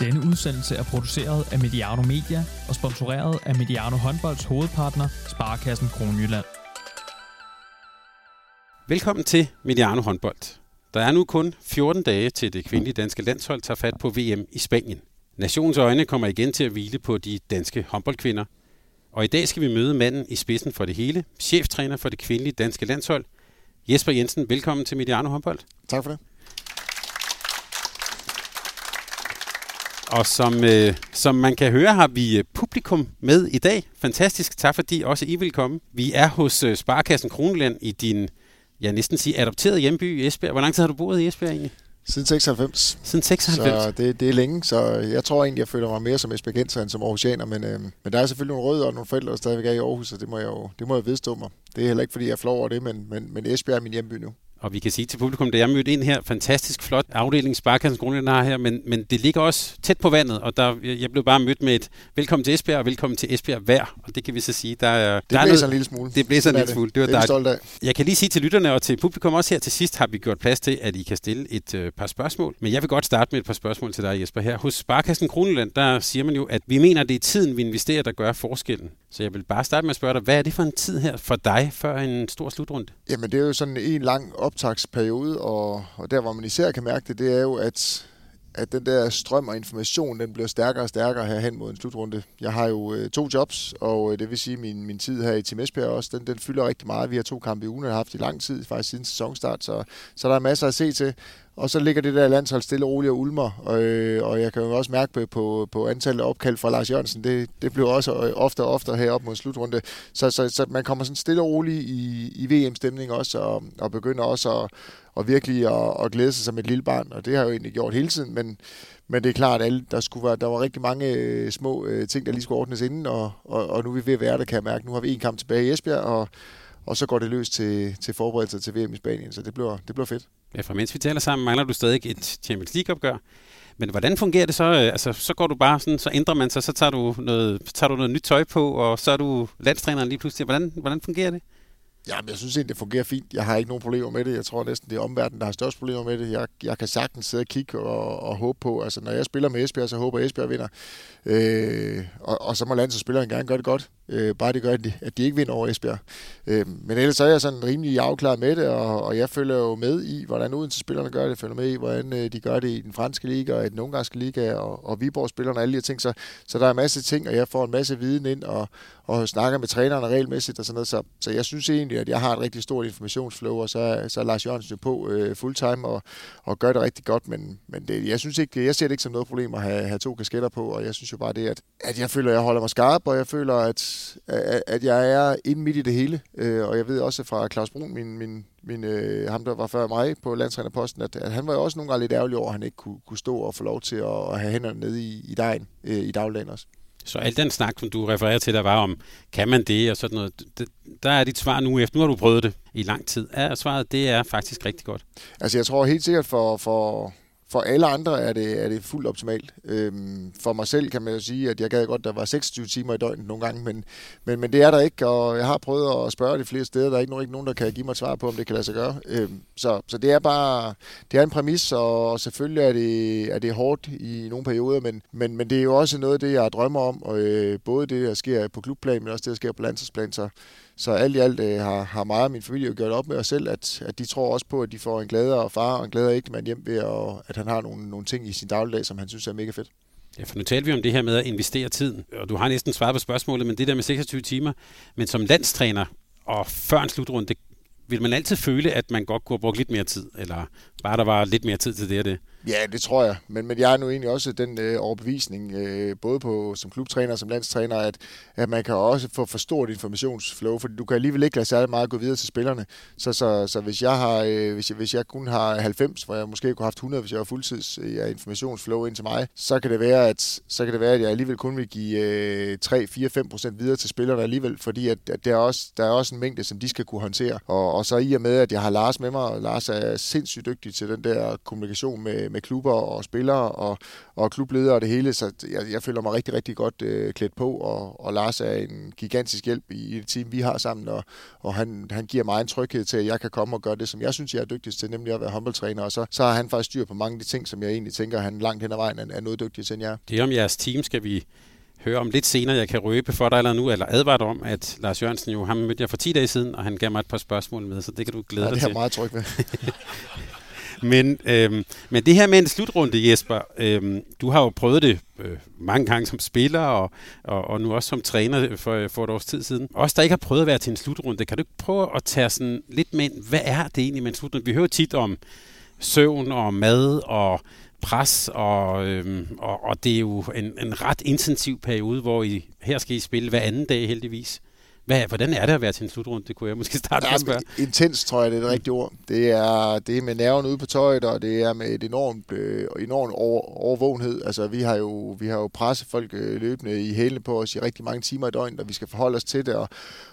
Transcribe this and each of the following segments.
Denne udsendelse er produceret af Mediano Media og sponsoreret af Mediano Håndbolds hovedpartner, Sparkassen Kronjylland. Velkommen til Mediano Håndbold. Der er nu kun 14 dage til det kvindelige danske landshold tager fat på VM i Spanien. Nationens øjne kommer igen til at hvile på de danske håndboldkvinder. Og i dag skal vi møde manden i spidsen for det hele, cheftræner for det kvindelige danske landshold, Jesper Jensen. Velkommen til Mediano Håndbold. Tak for det. Og som, øh, som man kan høre, har vi øh, publikum med i dag. Fantastisk. Tak fordi også I vil komme. Vi er hos øh, Sparkassen Kronland i din, jeg næsten sige, adopterede hjemby i Esbjerg. Hvor lang tid har du boet i Esbjerg egentlig? Siden 96. Siden 96? Så det, det er længe, så jeg tror egentlig, jeg føler mig mere som esbjergenser end som aarhusianer, men, øh, men der er selvfølgelig nogle rødder og nogle forældre, der stadigvæk er i Aarhus, og det må jeg jo det må jeg vedstå mig. Det er heller ikke, fordi jeg flår over det, men, men, men Esbjerg er min hjemby nu. Og vi kan sige til publikum, da jeg mødte ind her, fantastisk flot afdeling Sparkassens Grundland har her, men, men det ligger også tæt på vandet, og der, jeg blev bare mødt med et velkommen til Esbjerg og velkommen til Esbjerg vejr, og det kan vi så sige, der er... Det der blæser er noget, en lille smule. Det blæser en lille smule, det var det er stolt af. Jeg kan lige sige til lytterne og til publikum også her til sidst, har vi gjort plads til, at I kan stille et øh, par spørgsmål. Men jeg vil godt starte med et par spørgsmål til dig, Jesper. Her hos Sparkassen Kroneland, der siger man jo, at vi mener, at det er tiden, vi investerer, der gør forskellen. Så jeg vil bare starte med at spørge dig, hvad er det for en tid her for dig før en stor slutrunde? Jamen, det er jo sådan en lang optagsperiode, og, og der, hvor man især kan mærke det, det er jo, at, at den der strøm og information, den bliver stærkere og stærkere her hen mod en slutrunde. Jeg har jo øh, to jobs, og øh, det vil sige, at min, min tid her i Team Esbjerg også, den, den fylder rigtig meget. Vi har to kampe i ugen, og har haft i lang tid, faktisk siden sæsonstart, så, så der er masser at se til. Og så ligger det der landshold stille og roligt og ulmer, og, øh, og jeg kan jo også mærke på, på, på antallet af opkald fra Lars Jørgensen, det, det bliver også øh, ofte og ofte heroppe mod slutrunde. Så, så, så man kommer sådan stille og roligt i, i VM-stemning også, og, og begynder også at, og virkelig at, at glæde sig som et lille barn, og det har jeg jo egentlig gjort hele tiden, men, men det er klart, at alle, der, skulle være, der var rigtig mange øh, små øh, ting, der lige skulle ordnes inden, og, og, og nu er vi ved at være der, kan jeg mærke. Nu har vi en kamp tilbage i Esbjerg, og, og så går det løs til, til forberedelse til VM i Spanien, så det bliver, det bliver fedt. Ja, for mens vi taler sammen, mangler du stadig et Champions League-opgør. Men hvordan fungerer det så? Altså, så går du bare sådan, så ændrer man sig, så tager du noget, tager du noget nyt tøj på, og så er du landstræneren lige pludselig. Hvordan, hvordan fungerer det? Ja, men jeg synes egentlig, det fungerer fint. Jeg har ikke nogen problemer med det. Jeg tror næsten, det er omverdenen, der har størst problemer med det. Jeg, jeg kan sagtens sidde og kigge og, og håbe på. Altså, når jeg spiller med Esbjerg, så håber jeg, at Esbjerg vinder. Øh, og, og så må landsholdsspilleren gerne gøre det godt. Øh, bare det gør, at de, at de ikke vinder over Esbjerg. Øh, men ellers så er jeg sådan rimelig afklaret med det, og, og jeg følger jo med i, hvordan Odense-spillerne gør det. Jeg følger med i, hvordan øh, de gør det i den franske liga og i den ungarske liga, og, og Viborg-spillerne og alle de her ting. Så, så der er en masse ting, og jeg får en masse viden ind, og, og snakker med trænerne regelmæssigt og sådan noget. Så, så jeg synes egentlig, at jeg har et rigtig stort informationsflow, og så, så er Lars Jørgensen jo på øh, fulltime og, og gør det rigtig godt. Men, men det, jeg synes ikke, jeg ser det ikke som noget problem at have, have to kasketter på, og jeg synes jo bare det, at, at jeg føler, at jeg holder mig skarp, og jeg føler, at, at, at jeg er inde midt i det hele. Øh, og jeg ved også fra Claus Brun, min, min, min, øh, ham der var før mig på landstrænerposten, at, at han var jo også nogle gange lidt ærgerlig over, at han ikke kunne, kunne stå og få lov til at, at have hænderne nede i, i dejen øh, i dagligdagen også. Så al den snak, som du refererer til, der var om, kan man det og sådan noget, det, der er dit svar nu efter. Nu har du prøvet det i lang tid. Er svaret, det er faktisk rigtig godt. Altså jeg tror helt sikkert for, for, for alle andre er det, er det fuldt optimalt. Øhm, for mig selv kan man jo sige, at jeg gad godt, at der var 26 timer i døgnet nogle gange, men, men, men det er der ikke, og jeg har prøvet at spørge de flere steder. Der er ikke nogen, ikke nogen der kan give mig et svar på, om det kan lade sig gøre. Øhm, så, så det er bare det er en præmis, og selvfølgelig er det, er det hårdt i nogle perioder, men, men, men det er jo også noget af det, jeg drømmer om, og øh, både det, der sker på klubplan, men også det, der sker på landsholdsplan, så så alt i alt øh, har, har meget af min familie gjort op med os selv, at, at de tror også på, at de får en gladere far og en gladere ægtemand hjem ved, at, at han har nogle, nogle ting i sin dagligdag, som han synes er mega fedt. Ja, for nu talte vi om det her med at investere tiden, og du har næsten svaret på spørgsmålet, men det der med 26 timer, men som landstræner og før en slutrunde, vil man altid føle, at man godt kunne have brugt lidt mere tid, eller bare der var lidt mere tid til det og det? Ja, det tror jeg. Men, men jeg er nu egentlig også den øh, overbevisning, øh, både på som klubtræner og som landstræner, at, at man kan også få for stort informationsflow, fordi du kan alligevel ikke lade særlig meget gå videre til spillerne. Så, så, så hvis, jeg har, øh, hvis, jeg, hvis jeg kun har 90, hvor jeg måske kunne have haft 100, hvis jeg var fuldtids øh, af informationsflow ind til mig, så kan det være, at, så kan det være, at jeg alligevel kun vil give øh, 3, 4, 5 procent videre til spillerne alligevel, fordi at, at der, er også, der er også en mængde, som de skal kunne håndtere. Og, og så i og med, at jeg har Lars med mig, og Lars er sindssygt dygtig til den der kommunikation med, med, med klubber og spillere og, og klubledere og det hele, så jeg, jeg føler mig rigtig, rigtig godt øh, klædt på, og, og Lars er en gigantisk hjælp i, i det team, vi har sammen, og, og han, han giver mig en tryghed til, at jeg kan komme og gøre det, som jeg synes, jeg er dygtigst til, nemlig at være håndboldtræner, og så, så har han faktisk styr på mange af de ting, som jeg egentlig tænker, han langt hen ad vejen er, er noget dygtigere til, end jeg Det om jeres team skal vi høre om lidt senere. Jeg kan røbe for dig eller nu, eller advare dig om, at Lars Jørgensen jo, ham mødte jeg for 10 dage siden, og han gav mig et par spørgsmål med, så det kan du glæde ja, dig til. det er meget tryg ved. men, øhm, men det her med en slutrunde, Jesper, øhm, du har jo prøvet det øh, mange gange som spiller, og, og, og nu også som træner for, for et års tid siden. Også der ikke har prøvet at være til en slutrunde, kan du ikke prøve at tage sådan lidt med ind, hvad er det egentlig med en slutrunde? Vi hører tit om søvn og mad og pres, og, øhm, og, og det er jo en, en ret intensiv periode, hvor I her skal I spille hver anden dag heldigvis. Hvad, hvordan er det at være til en slutrunde? Det kunne jeg måske starte med at spørge. Intens, tror jeg, det er det rigtige ord. Det er, det er med nerven ude på tøjet, og det er med et enormt, øh, enormt over, overvågenhed. Altså, vi har jo, vi har jo presset folk øh, løbende i hælene på os i rigtig mange timer i døgnet, og vi skal forholde os til det, og,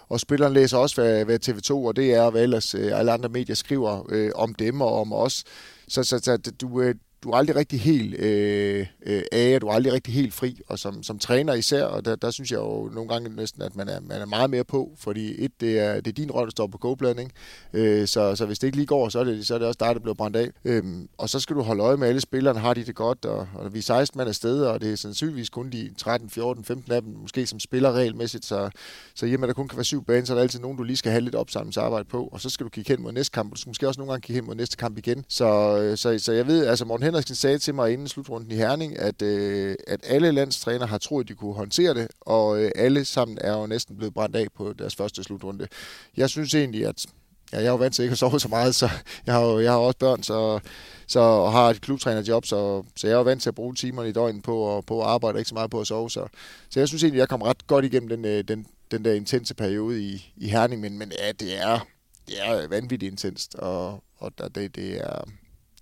og spilleren læser også, hvad, hvad TV2 og det er, og hvad ellers øh, alle andre medier skriver øh, om dem og om os. Så, så, så du, øh, du er aldrig rigtig helt øh, øh, af, du er aldrig rigtig helt fri, og som, som træner især, og der, der synes jeg jo nogle gange næsten, at man er, man er meget mere på, fordi et, det er, det er din rolle, der står på kogepladen, ikke? Øh, så, så hvis det ikke lige går, så er det, så er det også dig, der bliver brændt af. Øhm, og så skal du holde øje med alle spillerne, har de det godt, og, og vi er 16 mand afsted, og det er sandsynligvis kun de 13, 14, 15 af dem, måske som spiller regelmæssigt, så, så hjemme der kun kan være syv baner, så er der altid nogen, du lige skal have lidt opsamlingsarbejde på, og så skal du kigge hen mod næste kamp, og du skal måske også nogle gange kigge hen mod næste kamp igen. Så, øh, så, så jeg ved, altså Morten Henriksen sagde til mig inden slutrunden i Herning, at, øh, at alle landstræner har troet, at de kunne håndtere det, og øh, alle sammen er jo næsten blevet brændt af på deres første slutrunde. Jeg synes egentlig, at ja, jeg er jo vant til ikke at sove så meget, så jeg har jo jeg har også børn, så, så og har et klubtrænerjob, så, så jeg er jo vant til at bruge timerne i døgnet på, på at arbejde, ikke så meget på at sove. Så, så jeg synes egentlig, at jeg kom ret godt igennem den, øh, den, den der intense periode i, i Herning, men, men ja, det er, det er vanvittigt intenst, og, og der, det, det er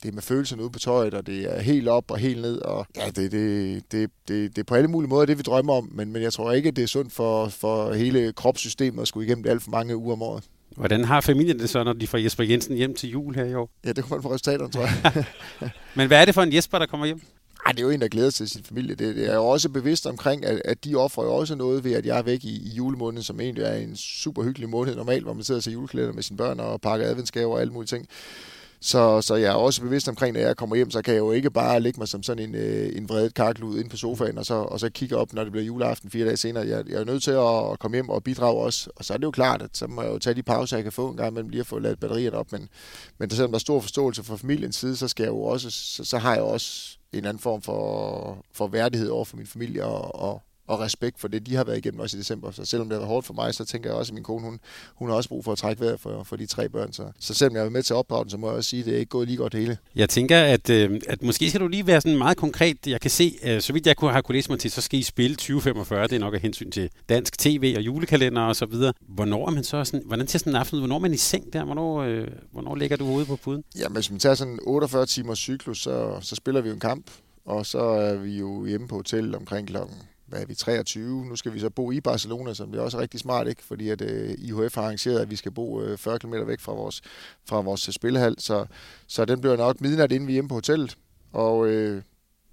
det er med følelserne ude på tøjet, og det er helt op og helt ned, og ja, det, det, det, det, det er på alle mulige måder det, vi drømmer om, men, men jeg tror ikke, det er sundt for, for hele kropssystemet at skulle igennem det alt for mange uger om året. Hvordan har familien det så, når de får Jesper Jensen hjem til jul her i år? Ja, det kommer på resultaterne, tror jeg. men hvad er det for en Jesper, der kommer hjem? Ej, det er jo en, der glæder sig til sin familie. Det, det er jo også bevidst omkring, at, at de offrer jo også noget ved, at jeg er væk i, i julemåneden, som egentlig er en super hyggelig måned normalt, hvor man sidder til julekalender med sine børn og pakker adventsgaver og alle mulige ting. Så, så jeg er også bevidst omkring, at når jeg kommer hjem, så kan jeg jo ikke bare lægge mig som sådan en, øh, en vredet karklud inde på sofaen, og så, og så kigge op, når det bliver juleaften fire dage senere. Jeg, jeg er nødt til at komme hjem og bidrage også. Og så er det jo klart, at så må jeg jo tage de pauser, jeg kan få en gang imellem lige at få lavet batterierne op. Men, men selvom der er stor forståelse fra familiens side, så, skal jeg jo også, så, så har jeg også en anden form for, for værdighed over for min familie og, og, og respekt for det, de har været igennem også i december. Så selvom det har været hårdt for mig, så tænker jeg også, at min kone, hun, hun har også brug for at trække vejret for, for de tre børn. Så, så selvom jeg er med til opdragelsen, så må jeg også sige, at det er ikke gået lige godt det hele. Jeg tænker, at, øh, at måske skal du lige være sådan meget konkret. Jeg kan se, øh, så vidt jeg kunne have kunne læse mig til, så skal I spille 2045. Det er nok af hensyn til dansk tv og julekalender og så videre. Hvornår er man så sådan, hvordan ser sådan en aften ud? Hvornår er man i seng der? Hvornår, øh, hvornår lægger du hovedet på puden? Ja, hvis man tager sådan en 48 timers cyklus, så, så spiller vi jo en kamp. Og så er vi jo hjemme på hotel omkring klokken hvad er vi, 23. Nu skal vi så bo i Barcelona, som det er også rigtig smart, ikke? fordi at øh, IHF har arrangeret, at vi skal bo øh, 40 km væk fra vores, fra vores øh, spillehal. Så, så den bliver nok midnat, inden vi er hjemme på hotellet. Og øh,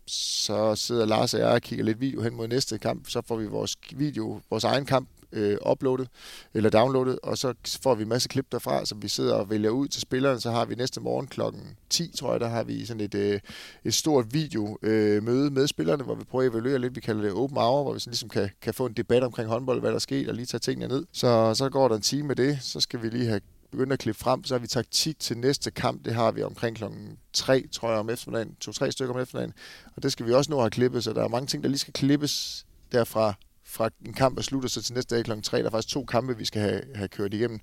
så sidder Lars og jeg og kigger lidt video hen mod næste kamp. Så får vi vores video, vores egen kamp øh, uploadet eller downloadet, og så får vi en masse klip derfra, som vi sidder og vælger ud til spillerne. Så har vi næste morgen klokken 10, tror jeg, der har vi sådan et, øh, et stort video øh, møde med spillerne, hvor vi prøver at evaluere lidt. Vi kalder det open hour, hvor vi sådan ligesom kan, kan få en debat omkring håndbold, hvad der er sket, og lige tage tingene ned. Så, så går der en time med det, så skal vi lige have begyndt at klippe frem, så har vi taktik til næste kamp, det har vi omkring klokken 3, tror jeg, om eftermiddagen, to-tre stykker om eftermiddagen, og det skal vi også nå at have klippet, så der er mange ting, der lige skal klippes derfra fra en kamp er slut, og så til næste dag kl. 3. Der er faktisk to kampe, vi skal have, have kørt igennem.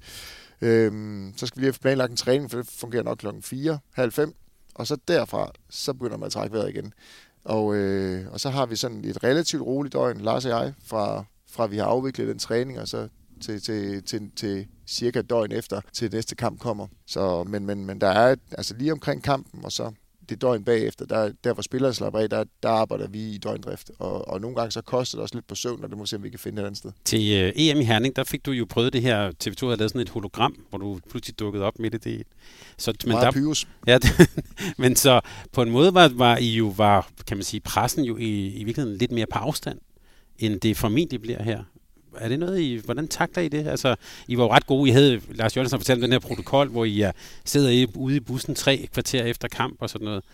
Øhm, så skal vi lige have planlagt en træning, for det fungerer nok klokken 4, halv 5. Og så derfra, så begynder man at trække vejret igen. Og, øh, og så har vi sådan et relativt roligt døgn, Lars og jeg, fra, fra vi har afviklet den træning, og så til, til, til, til cirka et døgn efter, til næste kamp kommer. Så, men, men, men der er altså lige omkring kampen, og så det døgn bagefter, der, der hvor spillerne slapper af, der, der arbejder vi i døgndrift. Og, og nogle gange så koster det også lidt på søvn, og det må se, om vi kan finde et andet sted. Til uh, EM i Herning, der fik du jo prøvet det her, TV2 havde lavet sådan et hologram, hvor du pludselig dukkede op midt i det. Så, men Meget der, pyrus. Ja, men så på en måde var, var I jo, var, kan man sige, pressen jo i, i virkeligheden lidt mere på afstand, end det formentlig bliver her er det noget, I, hvordan takler I det? Altså, I var jo ret gode. I havde, Lars Jørgensen fortalt den her protokol, hvor I er, sidder I ude i bussen tre kvarter efter kamp og sådan noget.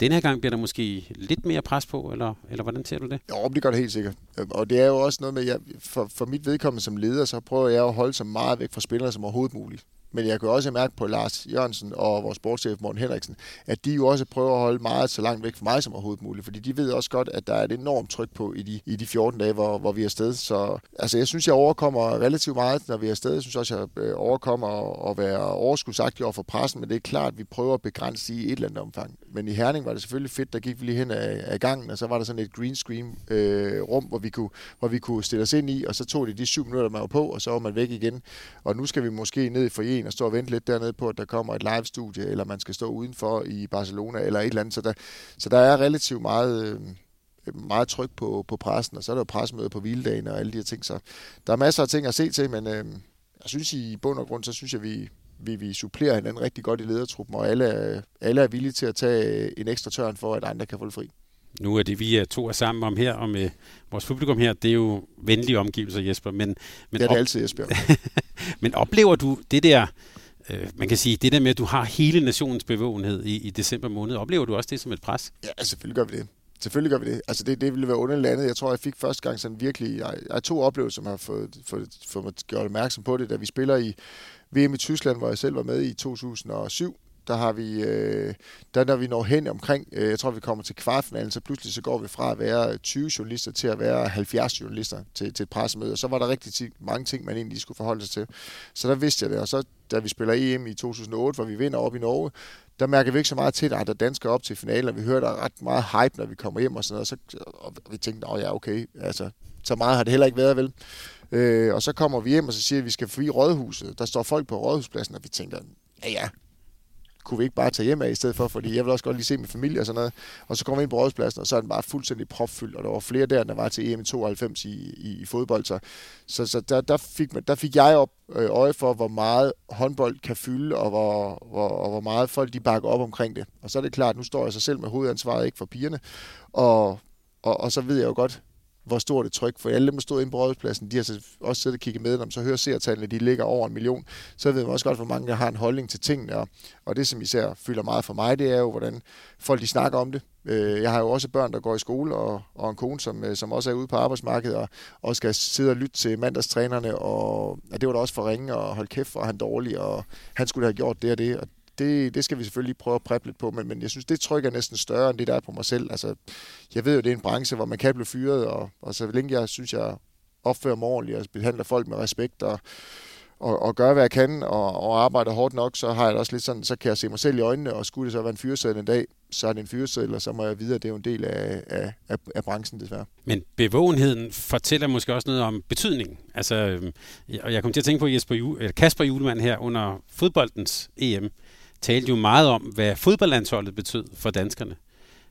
Den her gang bliver der måske lidt mere pres på, eller, eller hvordan ser du det? Jo, det gør det helt sikkert. Og det er jo også noget med, at for, for mit vedkommende som leder, så prøver jeg at holde så meget væk fra spillere som overhovedet muligt. Men jeg kan også mærke på Lars Jørgensen og vores sportschef Morten Henriksen, at de jo også prøver at holde meget så langt væk fra mig som overhovedet muligt, fordi de ved også godt, at der er et enormt tryk på i de, i de 14 dage, hvor, hvor vi er afsted. Så altså, jeg synes, jeg overkommer relativt meget, når vi er afsted. Jeg synes også, jeg øh, overkommer at være overskudsagtig over for pressen, men det er klart, at vi prøver at begrænse i et eller andet omfang. Men i Herning var det selvfølgelig fedt, der gik vi lige hen af, af gangen, og så var der sådan et green screen øh, rum, hvor vi, kunne, hvor vi kunne stille os ind i, og så tog det de syv minutter, man var på, og så var man væk igen. Og nu skal vi måske ned i forjen og stå og vente lidt dernede på, at der kommer et live-studie, eller man skal stå udenfor i Barcelona, eller et eller andet. Så der, så der er relativt meget... Øh, meget tryk på, på pressen, og så er der jo pressemøde på hviledagen og alle de her ting. Så der er masser af ting at se til, men øh, jeg synes i bund og grund, så synes jeg, vi, vi, vi supplerer hinanden rigtig godt i ledertruppen, og alle, alle er villige til at tage en ekstra tørn for, at andre kan få det fri. Nu er det, vi er to er sammen om her, og med vores publikum her, det er jo venlige omgivelser, Jesper. Men, men det er altid, Jesper. men oplever du det der, øh, man kan sige, det der med, at du har hele nationens bevågenhed i, i december måned, oplever du også det som et pres? Ja, altså, selvfølgelig gør vi det. Selvfølgelig gør vi det. Altså det, det ville være underligt andet. Jeg tror, jeg fik første gang sådan virkelig... Jeg, jeg har to oplevelser, som har fået, fået, fået mig gjort opmærksom på det, da vi spiller i VM i Tyskland, hvor jeg selv var med i 2007 der har vi, øh, der når vi når hen omkring, øh, jeg tror vi kommer til kvartfinalen, så pludselig så går vi fra at være 20 journalister til at være 70 journalister til, til et pressemøde, og så var der rigtig mange ting, man egentlig skulle forholde sig til. Så der vidste jeg det, og så da vi spiller EM i 2008, hvor vi vinder op i Norge, der mærker vi ikke så meget til, at der er danskere op til finalen, og vi hører der ret meget hype, når vi kommer hjem og sådan noget, og, så, og vi tænkte, åh ja, okay, altså, så meget har det heller ikke været, vel? Øh, og så kommer vi hjem, og så siger at vi skal forbi Rådhuset. Der står folk på Rådhuspladsen, og vi tænker, ja ja, kunne vi ikke bare tage hjem af i stedet for, fordi jeg vil også godt lige se min familie og sådan noget. Og så kommer vi ind på rådspladsen, og så er den bare fuldstændig propfyldt, og der var flere der, der var til EM 92 i, i, i fodbold. Så, så, så der, der, fik man, der fik jeg op øh, øje for, hvor meget håndbold kan fylde, og hvor, hvor, og hvor meget folk de bakker op omkring det. Og så er det klart, nu står jeg så selv med hovedansvaret, ikke for pigerne, og, og, og så ved jeg jo godt, hvor stort et tryk, for alle dem, der stod inde på rådspladsen, de har så også siddet og kigget med dem, så hører seertallene, de ligger over en million, så ved man også godt, hvor mange der har en holdning til tingene, og, og det, som især fylder meget for mig, det er jo, hvordan folk de snakker om det. Øh, jeg har jo også børn, der går i skole, og, og en kone, som, øh, som også er ude på arbejdsmarkedet, og, og skal sidde og lytte til mandagstrænerne, og, og det var da også for ringe, og hold kæft, og han dårlig, og han skulle have gjort det og det, og det, det skal vi selvfølgelig prøve at præppe lidt på, men, men jeg synes, det trykker næsten større end det, der er på mig selv. Altså, jeg ved jo, det er en branche, hvor man kan blive fyret, og, og så længe jeg synes, jeg opfører mig ordentligt og behandler folk med respekt og, og, og gør, hvad jeg kan, og, og arbejder hårdt nok, så har jeg også lidt sådan, så kan jeg se mig selv i øjnene, og skulle det så være en fyreseddel en dag, så er det en fyreseddel, og så må jeg vide, at det er jo en del af, af, af, af branchen, desværre. Men bevågenheden fortæller måske også noget om betydningen. Altså, øhm, og jeg kom til at tænke på Jesper Kasper Julemand her under fodboldens EM, talte jo meget om, hvad fodboldlandsholdet betød for danskerne.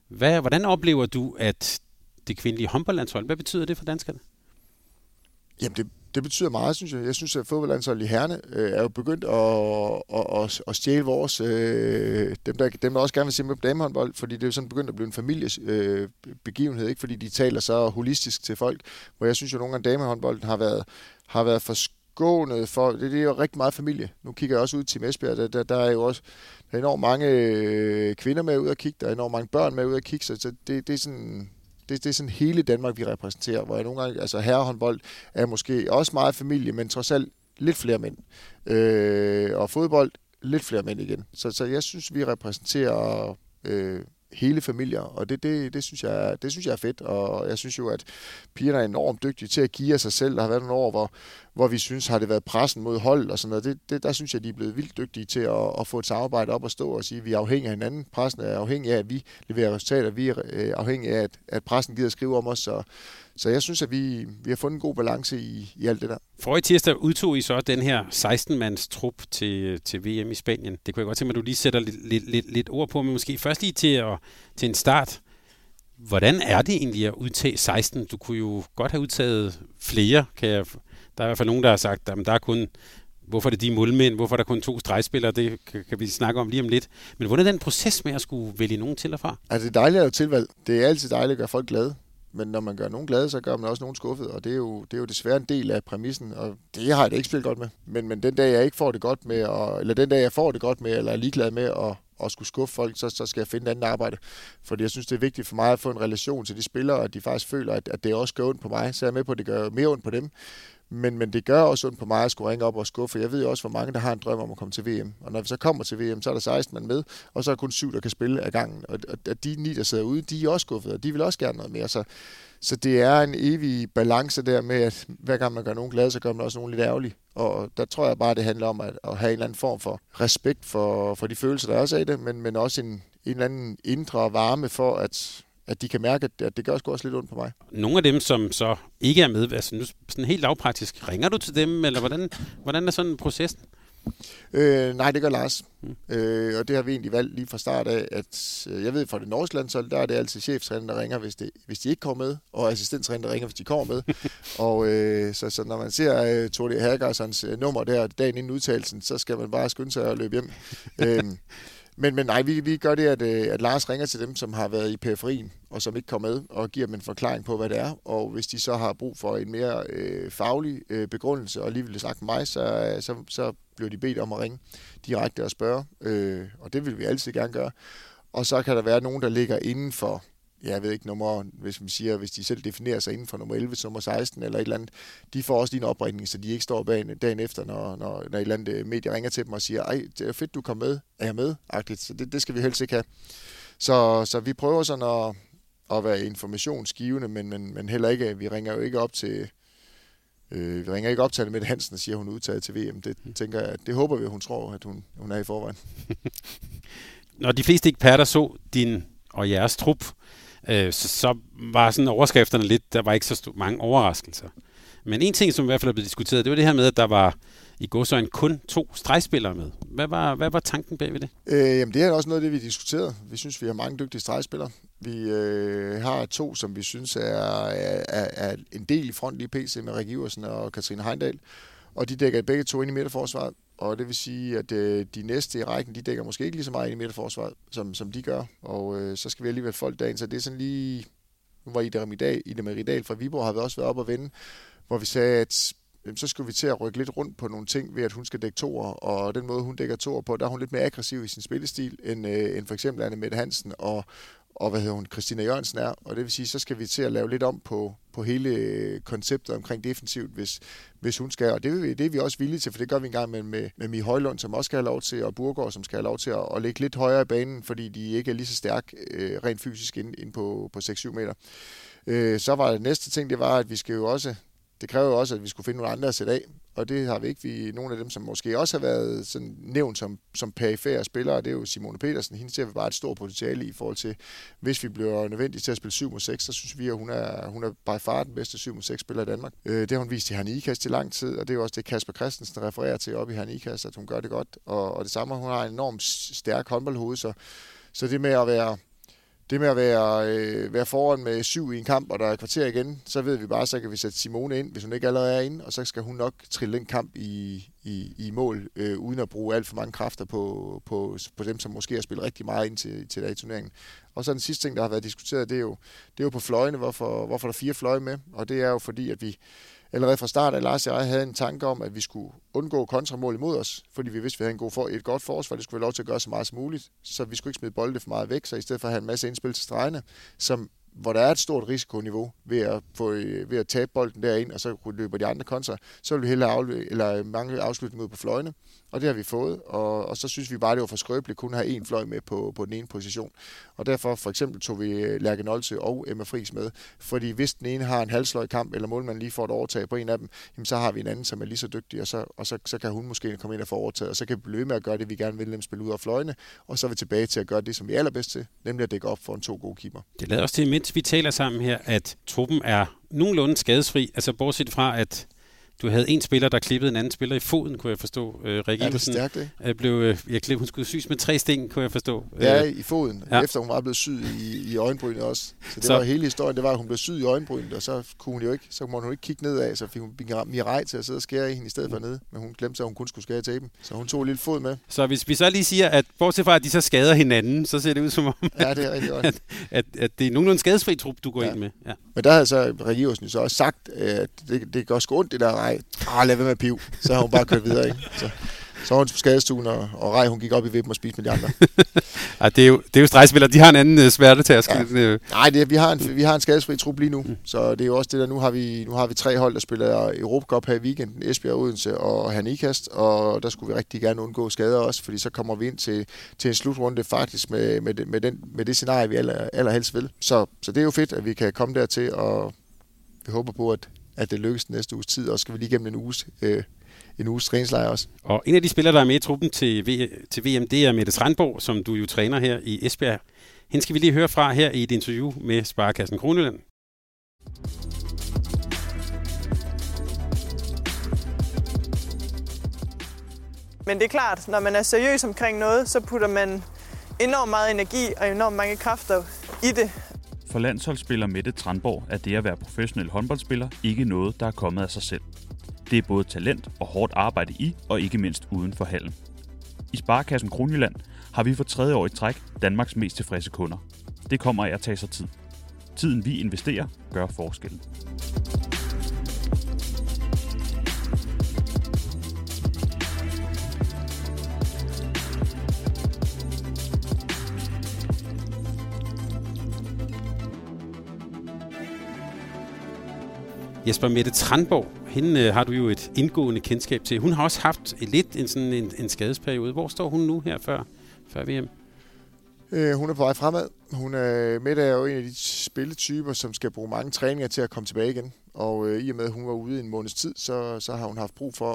Hvad, hvordan oplever du, at det kvindelige håndboldlandshold, hvad betyder det for danskerne? Jamen, det, det betyder meget, synes jeg. Jeg synes, at fodboldlandsholdet i Herne øh, er jo begyndt at, at, at, at stjæle vores, øh, dem, der, dem, der også gerne vil se med på damehåndbold, fordi det er jo sådan begyndt at blive en familiebegivenhed, øh, ikke fordi de taler så holistisk til folk, hvor jeg synes jo, at nogle gange damehåndbolden har været, har været for gående for, det, det er jo rigtig meget familie. Nu kigger jeg også ud til Esbjerg, der, der, der er jo også der er enormt mange øh, kvinder med ud at kigge, der er enormt mange børn med ud at kigge, så det, det er sådan, det, det er sådan hele Danmark, vi repræsenterer, hvor jeg nogle gange, altså herrehåndbold er måske også meget familie, men trods alt lidt flere mænd. Øh, og fodbold, lidt flere mænd igen. Så, så jeg synes, vi repræsenterer øh, hele familier, og det, det, det, synes jeg, det synes jeg er fedt, og jeg synes jo, at pigerne er enormt dygtige til at give af sig selv. Der har været nogle år, hvor, hvor vi synes, har det været pressen mod hold og sådan noget. Det, det, der synes jeg, de er blevet vildt dygtige til at, at få et samarbejde op og stå og sige, at vi er afhængige af hinanden. Pressen er afhængig af, at vi leverer resultater. Vi er øh, afhængige af, at, at pressen gider skrive om os. Så, så jeg synes, at vi, vi har fundet en god balance i, i alt det der. For i tirsdag udtog I så den her 16-mands trup til, til VM i Spanien. Det kunne jeg godt tænke mig, at du lige sætter lidt, lidt, lidt, lidt ord på, men måske først lige til, at, til en start. Hvordan er det egentlig at udtage 16? Du kunne jo godt have udtaget flere, kan jeg... Der er i hvert fald nogen, der har sagt, at der er kun Hvorfor er det de målmænd? Hvorfor er der kun to stregspillere? Det kan, kan vi snakke om lige om lidt. Men hvordan er den proces med at skulle vælge nogen til og fra? Altså, det er dejligt at have tilvalg. Det er altid dejligt at gøre folk glade. Men når man gør nogen glade, så gør man også nogen skuffet, og det er jo, det er jo desværre en del af præmissen, og det har jeg da ikke spillet godt med. Men, men den dag, jeg ikke får det godt med, og, eller den dag, jeg får det godt med, eller er ligeglad med at, at skulle skuffe folk, så, så skal jeg finde et andet arbejde. Fordi jeg synes, det er vigtigt for mig at få en relation til de spillere, og at de faktisk føler, at, at det også gør ondt på mig. Så jeg er med på, at det gør mere ondt på dem. Men, men det gør også ondt på mig at skulle ringe op og skuffe. Jeg ved jo også, hvor mange der har en drøm om at komme til VM. Og når vi så kommer til VM, så er der 16 mand med, og så er der kun syv, der kan spille af gangen. Og, og de ni, der sidder ude, de er også skuffede, og de vil også gerne noget mere. Så, så det er en evig balance der med, at hver gang man gør nogen glade, så gør man også nogen lidt ærgerlig. Og der tror jeg bare, det handler om at, at have en eller anden form for respekt for, for de følelser, der også er i det, men, men også en, en eller anden indre varme for, at at de kan mærke, at det gør også lidt ondt på mig. Nogle af dem, som så ikke er med, altså nu sådan helt lavpraktisk, ringer du til dem, eller hvordan, hvordan er sådan processen? Øh, nej, det gør Lars. Mm. Øh, og det har vi egentlig valgt lige fra start af, at øh, jeg ved fra det norske landshold, der er det altid cheftræner, der ringer, hvis, det, hvis de ikke kommer med, og assistenttræner, der ringer, hvis de kommer med. og øh, så, så når man ser øh, Tore Hagersons øh, nummer der dagen inden udtalelsen, så skal man bare skynde sig at løbe hjem. øh, men, men nej, vi, vi gør det, at, øh, at Lars ringer til dem, som har været i periferien, og som ikke kommer med, og giver dem en forklaring på, hvad det er. Og hvis de så har brug for en mere øh, faglig øh, begrundelse, og lige vil snakke med mig, så, øh, så, så bliver de bedt om at ringe direkte og spørge. Øh, og det vil vi altid gerne gøre. Og så kan der være nogen, der ligger inden for jeg ved ikke, nummer, hvis man siger, hvis de selv definerer sig inden for nummer 11, nummer 16 eller et eller andet, de får også en opringning, så de ikke står bag dagen efter, når, når, når et eller andet medie ringer til dem og siger, ej, det er fedt, du kom med, er jeg med? Agtigt. Så det, det skal vi helst ikke have. Så, så vi prøver sådan at, at være informationsgivende, men, men, men heller ikke, vi ringer jo ikke op til, øh, vi ringer ikke op til med Hansen og siger, at hun er udtaget til VM. Det tænker jeg, det håber vi, at hun tror, at hun, hun er i forvejen. Når de fleste eksperter så din og jeres trup, øh, så, så var sådan overskrifterne lidt, der var ikke så mange overraskelser. Men en ting, som i hvert fald er blevet diskuteret, det var det her med, at der var i godsøjne kun to stregspillere med. Hvad var, hvad var tanken bag ved det? Øh, jamen, det er også noget af det, vi diskuterede. Vi synes, vi har mange dygtige stregspillere. Vi øh, har to, som vi synes er, er, er en del i front lige PC med Rik Iversen og Katrine Heindal. Og de dækker begge to ind i midterforsvaret. Og det vil sige, at øh, de næste i rækken, de dækker måske ikke lige så meget ind i midterforsvaret, som, som de gør. Og øh, så skal vi alligevel folk derind. Så det er sådan lige... Nu var Ida Meridal, Ida Meridal fra Viborg, har vi også været op og vende, hvor vi sagde, at så skulle vi til at rykke lidt rundt på nogle ting ved, at hun skal dække toer, og den måde, hun dækker toer på, der er hun lidt mere aggressiv i sin spillestil, end, øh, end for eksempel Anne Mette Hansen og, og hvad hedder hun, Christina Jørgensen er. Og det vil sige, så skal vi til at lave lidt om på, på hele konceptet omkring defensivt, hvis, hvis hun skal. Og det, vil vi, det er vi også villige til, for det gør vi engang med, med, med Mie Højlund, som også skal have lov til, og Burgård, som skal have lov til at, at ligge lidt højere i banen, fordi de ikke er lige så stærke øh, rent fysisk ind, ind på, på 6-7 meter. Øh, så var det næste ting, det var, at vi skal jo også det kræver jo også, at vi skulle finde nogle andre at sætte af, og det har vi ikke. Vi, nogle af dem, som måske også har været sådan nævnt som, som perifære spillere, det er jo Simone Petersen. Hende ser vi bare et stort potentiale i forhold til, hvis vi bliver nødvendige til at spille 7 mod 6, så synes vi, at hun er, hun er by far den bedste 7 mod 6 spiller i Danmark. Øh, det har hun vist i Hernikas i lang tid, og det er jo også det, Kasper Christensen refererer til op i Hernikas, at hun gør det godt. Og, og det samme, hun har en enormt stærk håndboldhoved, så, så det med at være det med at være, øh, være foran med syv i en kamp, og der er kvarter igen, så ved vi bare, så kan vi sætte Simone ind, hvis hun ikke allerede er inde, og så skal hun nok trille en kamp i, i, i mål, øh, uden at bruge alt for mange kræfter på, på, på dem, som måske har spillet rigtig meget ind til, til i turneringen. Og så den sidste ting, der har været diskuteret, det er jo, det er jo på fløjene, hvorfor, hvorfor der er fire fløje med, og det er jo fordi, at vi, allerede fra start at Lars og jeg havde en tanke om, at vi skulle undgå kontramål imod os, fordi vi vidste, at vi havde en god for, et godt forsvar, det skulle vi have lov til at gøre så meget som muligt, så vi skulle ikke smide bolde for meget væk, så i stedet for at have en masse indspil til stregene, som hvor der er et stort risikoniveau ved at, få, øh, ved at tabe bolden derind, og så kunne løbe de andre kontra, så vil vi hellere aflø- eller øh, mange afslutninger ud på fløjene, og det har vi fået, og, og så synes vi bare, det var for skrøbeligt kun at have en fløj med på, på den ene position. Og derfor for eksempel tog vi øh, Lærke Nolse og Emma Friis med, fordi hvis den ene har en halsløj kamp, eller målmanden lige får et overtag på en af dem, jamen så har vi en anden, som er lige så dygtig, og så, og så, så kan hun måske komme ind og få overtaget, og så kan vi blive med at gøre det, vi gerne vil, nemlig spille ud af fløjene, og så er vi tilbage til at gøre det, som vi er allerbedst til, nemlig at dække op for en to gode keeper. Det lader også til, mens vi taler sammen her, at truppen er nogenlunde skadesfri, altså bortset fra, at du havde en spiller, der klippede en anden spiller i foden, kunne jeg forstå. Øh, Rikke ja, det er stærkt, ikke? Øh, blev, øh, jeg klippede, hun skulle syes med tre sten, kunne jeg forstå. Ja, i foden, ja. efter hun var blevet syet i, i øjenbrynet også. Så det så. var hele historien, det var, at hun blev syet i øjenbrynet, og så kunne hun jo ikke, så måtte hun ikke kigge nedad, så fik hun Mirai til at sidde og skære i hende i stedet for nede. Men hun glemte at hun kun skulle skære i tapen. Så hun tog en lille fod med. Så hvis vi så lige siger, at bortset fra, at de så skader hinanden, så ser det ud som om, ja, det er rigtig godt. At, at, at, det er nogenlunde skadesfri trup, du går ja. ind med. Ja. Men der havde så Regiversen så også sagt, at det, det går sgu ondt, det der rej. Ah, lad være med piv. Så har hun bare kørt videre, ikke? Så, så var hun på skadestuen, og, og Rej, hun gik op i vippen og spiste med de andre. ja, det er jo, det er jo stregspillere. De har en anden uh, smertetærsk. Ja. Øh. Nej, det, vi, har en, vi har en skadesfri trup lige nu. Mm. Så det er jo også det der, nu har vi, nu har vi tre hold, der spiller Europacup her i weekenden. Esbjerg, Odense og Hanikast. Og der skulle vi rigtig gerne undgå skader også, fordi så kommer vi ind til, til en slutrunde faktisk med, med, det, med, den, med det scenarie, vi aller, allerhelst vil. Så, så det er jo fedt, at vi kan komme dertil, og vi håber på, at at det lykkes næste uges tid, og skal vi lige gennem en uges, øh, en uges træningslejr også. Og en af de spillere, der er med i truppen til, v, til VM, det er Mette Strandborg, som du jo træner her i Esbjerg. Hende skal vi lige høre fra her i et interview med Sparkassen Kroneland. Men det er klart, når man er seriøs omkring noget, så putter man enormt meget energi og enormt mange kræfter i det. For landsholdsspiller Mette Tranborg er det at være professionel håndboldspiller ikke noget, der er kommet af sig selv. Det er både talent og hårdt arbejde i, og ikke mindst uden for hallen. I Sparkassen Kronjylland har vi for tredje år i træk Danmarks mest tilfredse kunder. Det kommer af at tage sig tid. Tiden vi investerer gør forskellen. Jesper Mette Tranborg, hende øh, har du jo et indgående kendskab til. Hun har også haft lidt en, sådan en, en skadesperiode. Hvor står hun nu her før, før VM? Øh, hun er på vej fremad. Hun er, Mette er jo en af de spilletyper, som skal bruge mange træninger til at komme tilbage igen. Og øh, i og med, at hun var ude i en måneds tid, så, så har hun haft brug for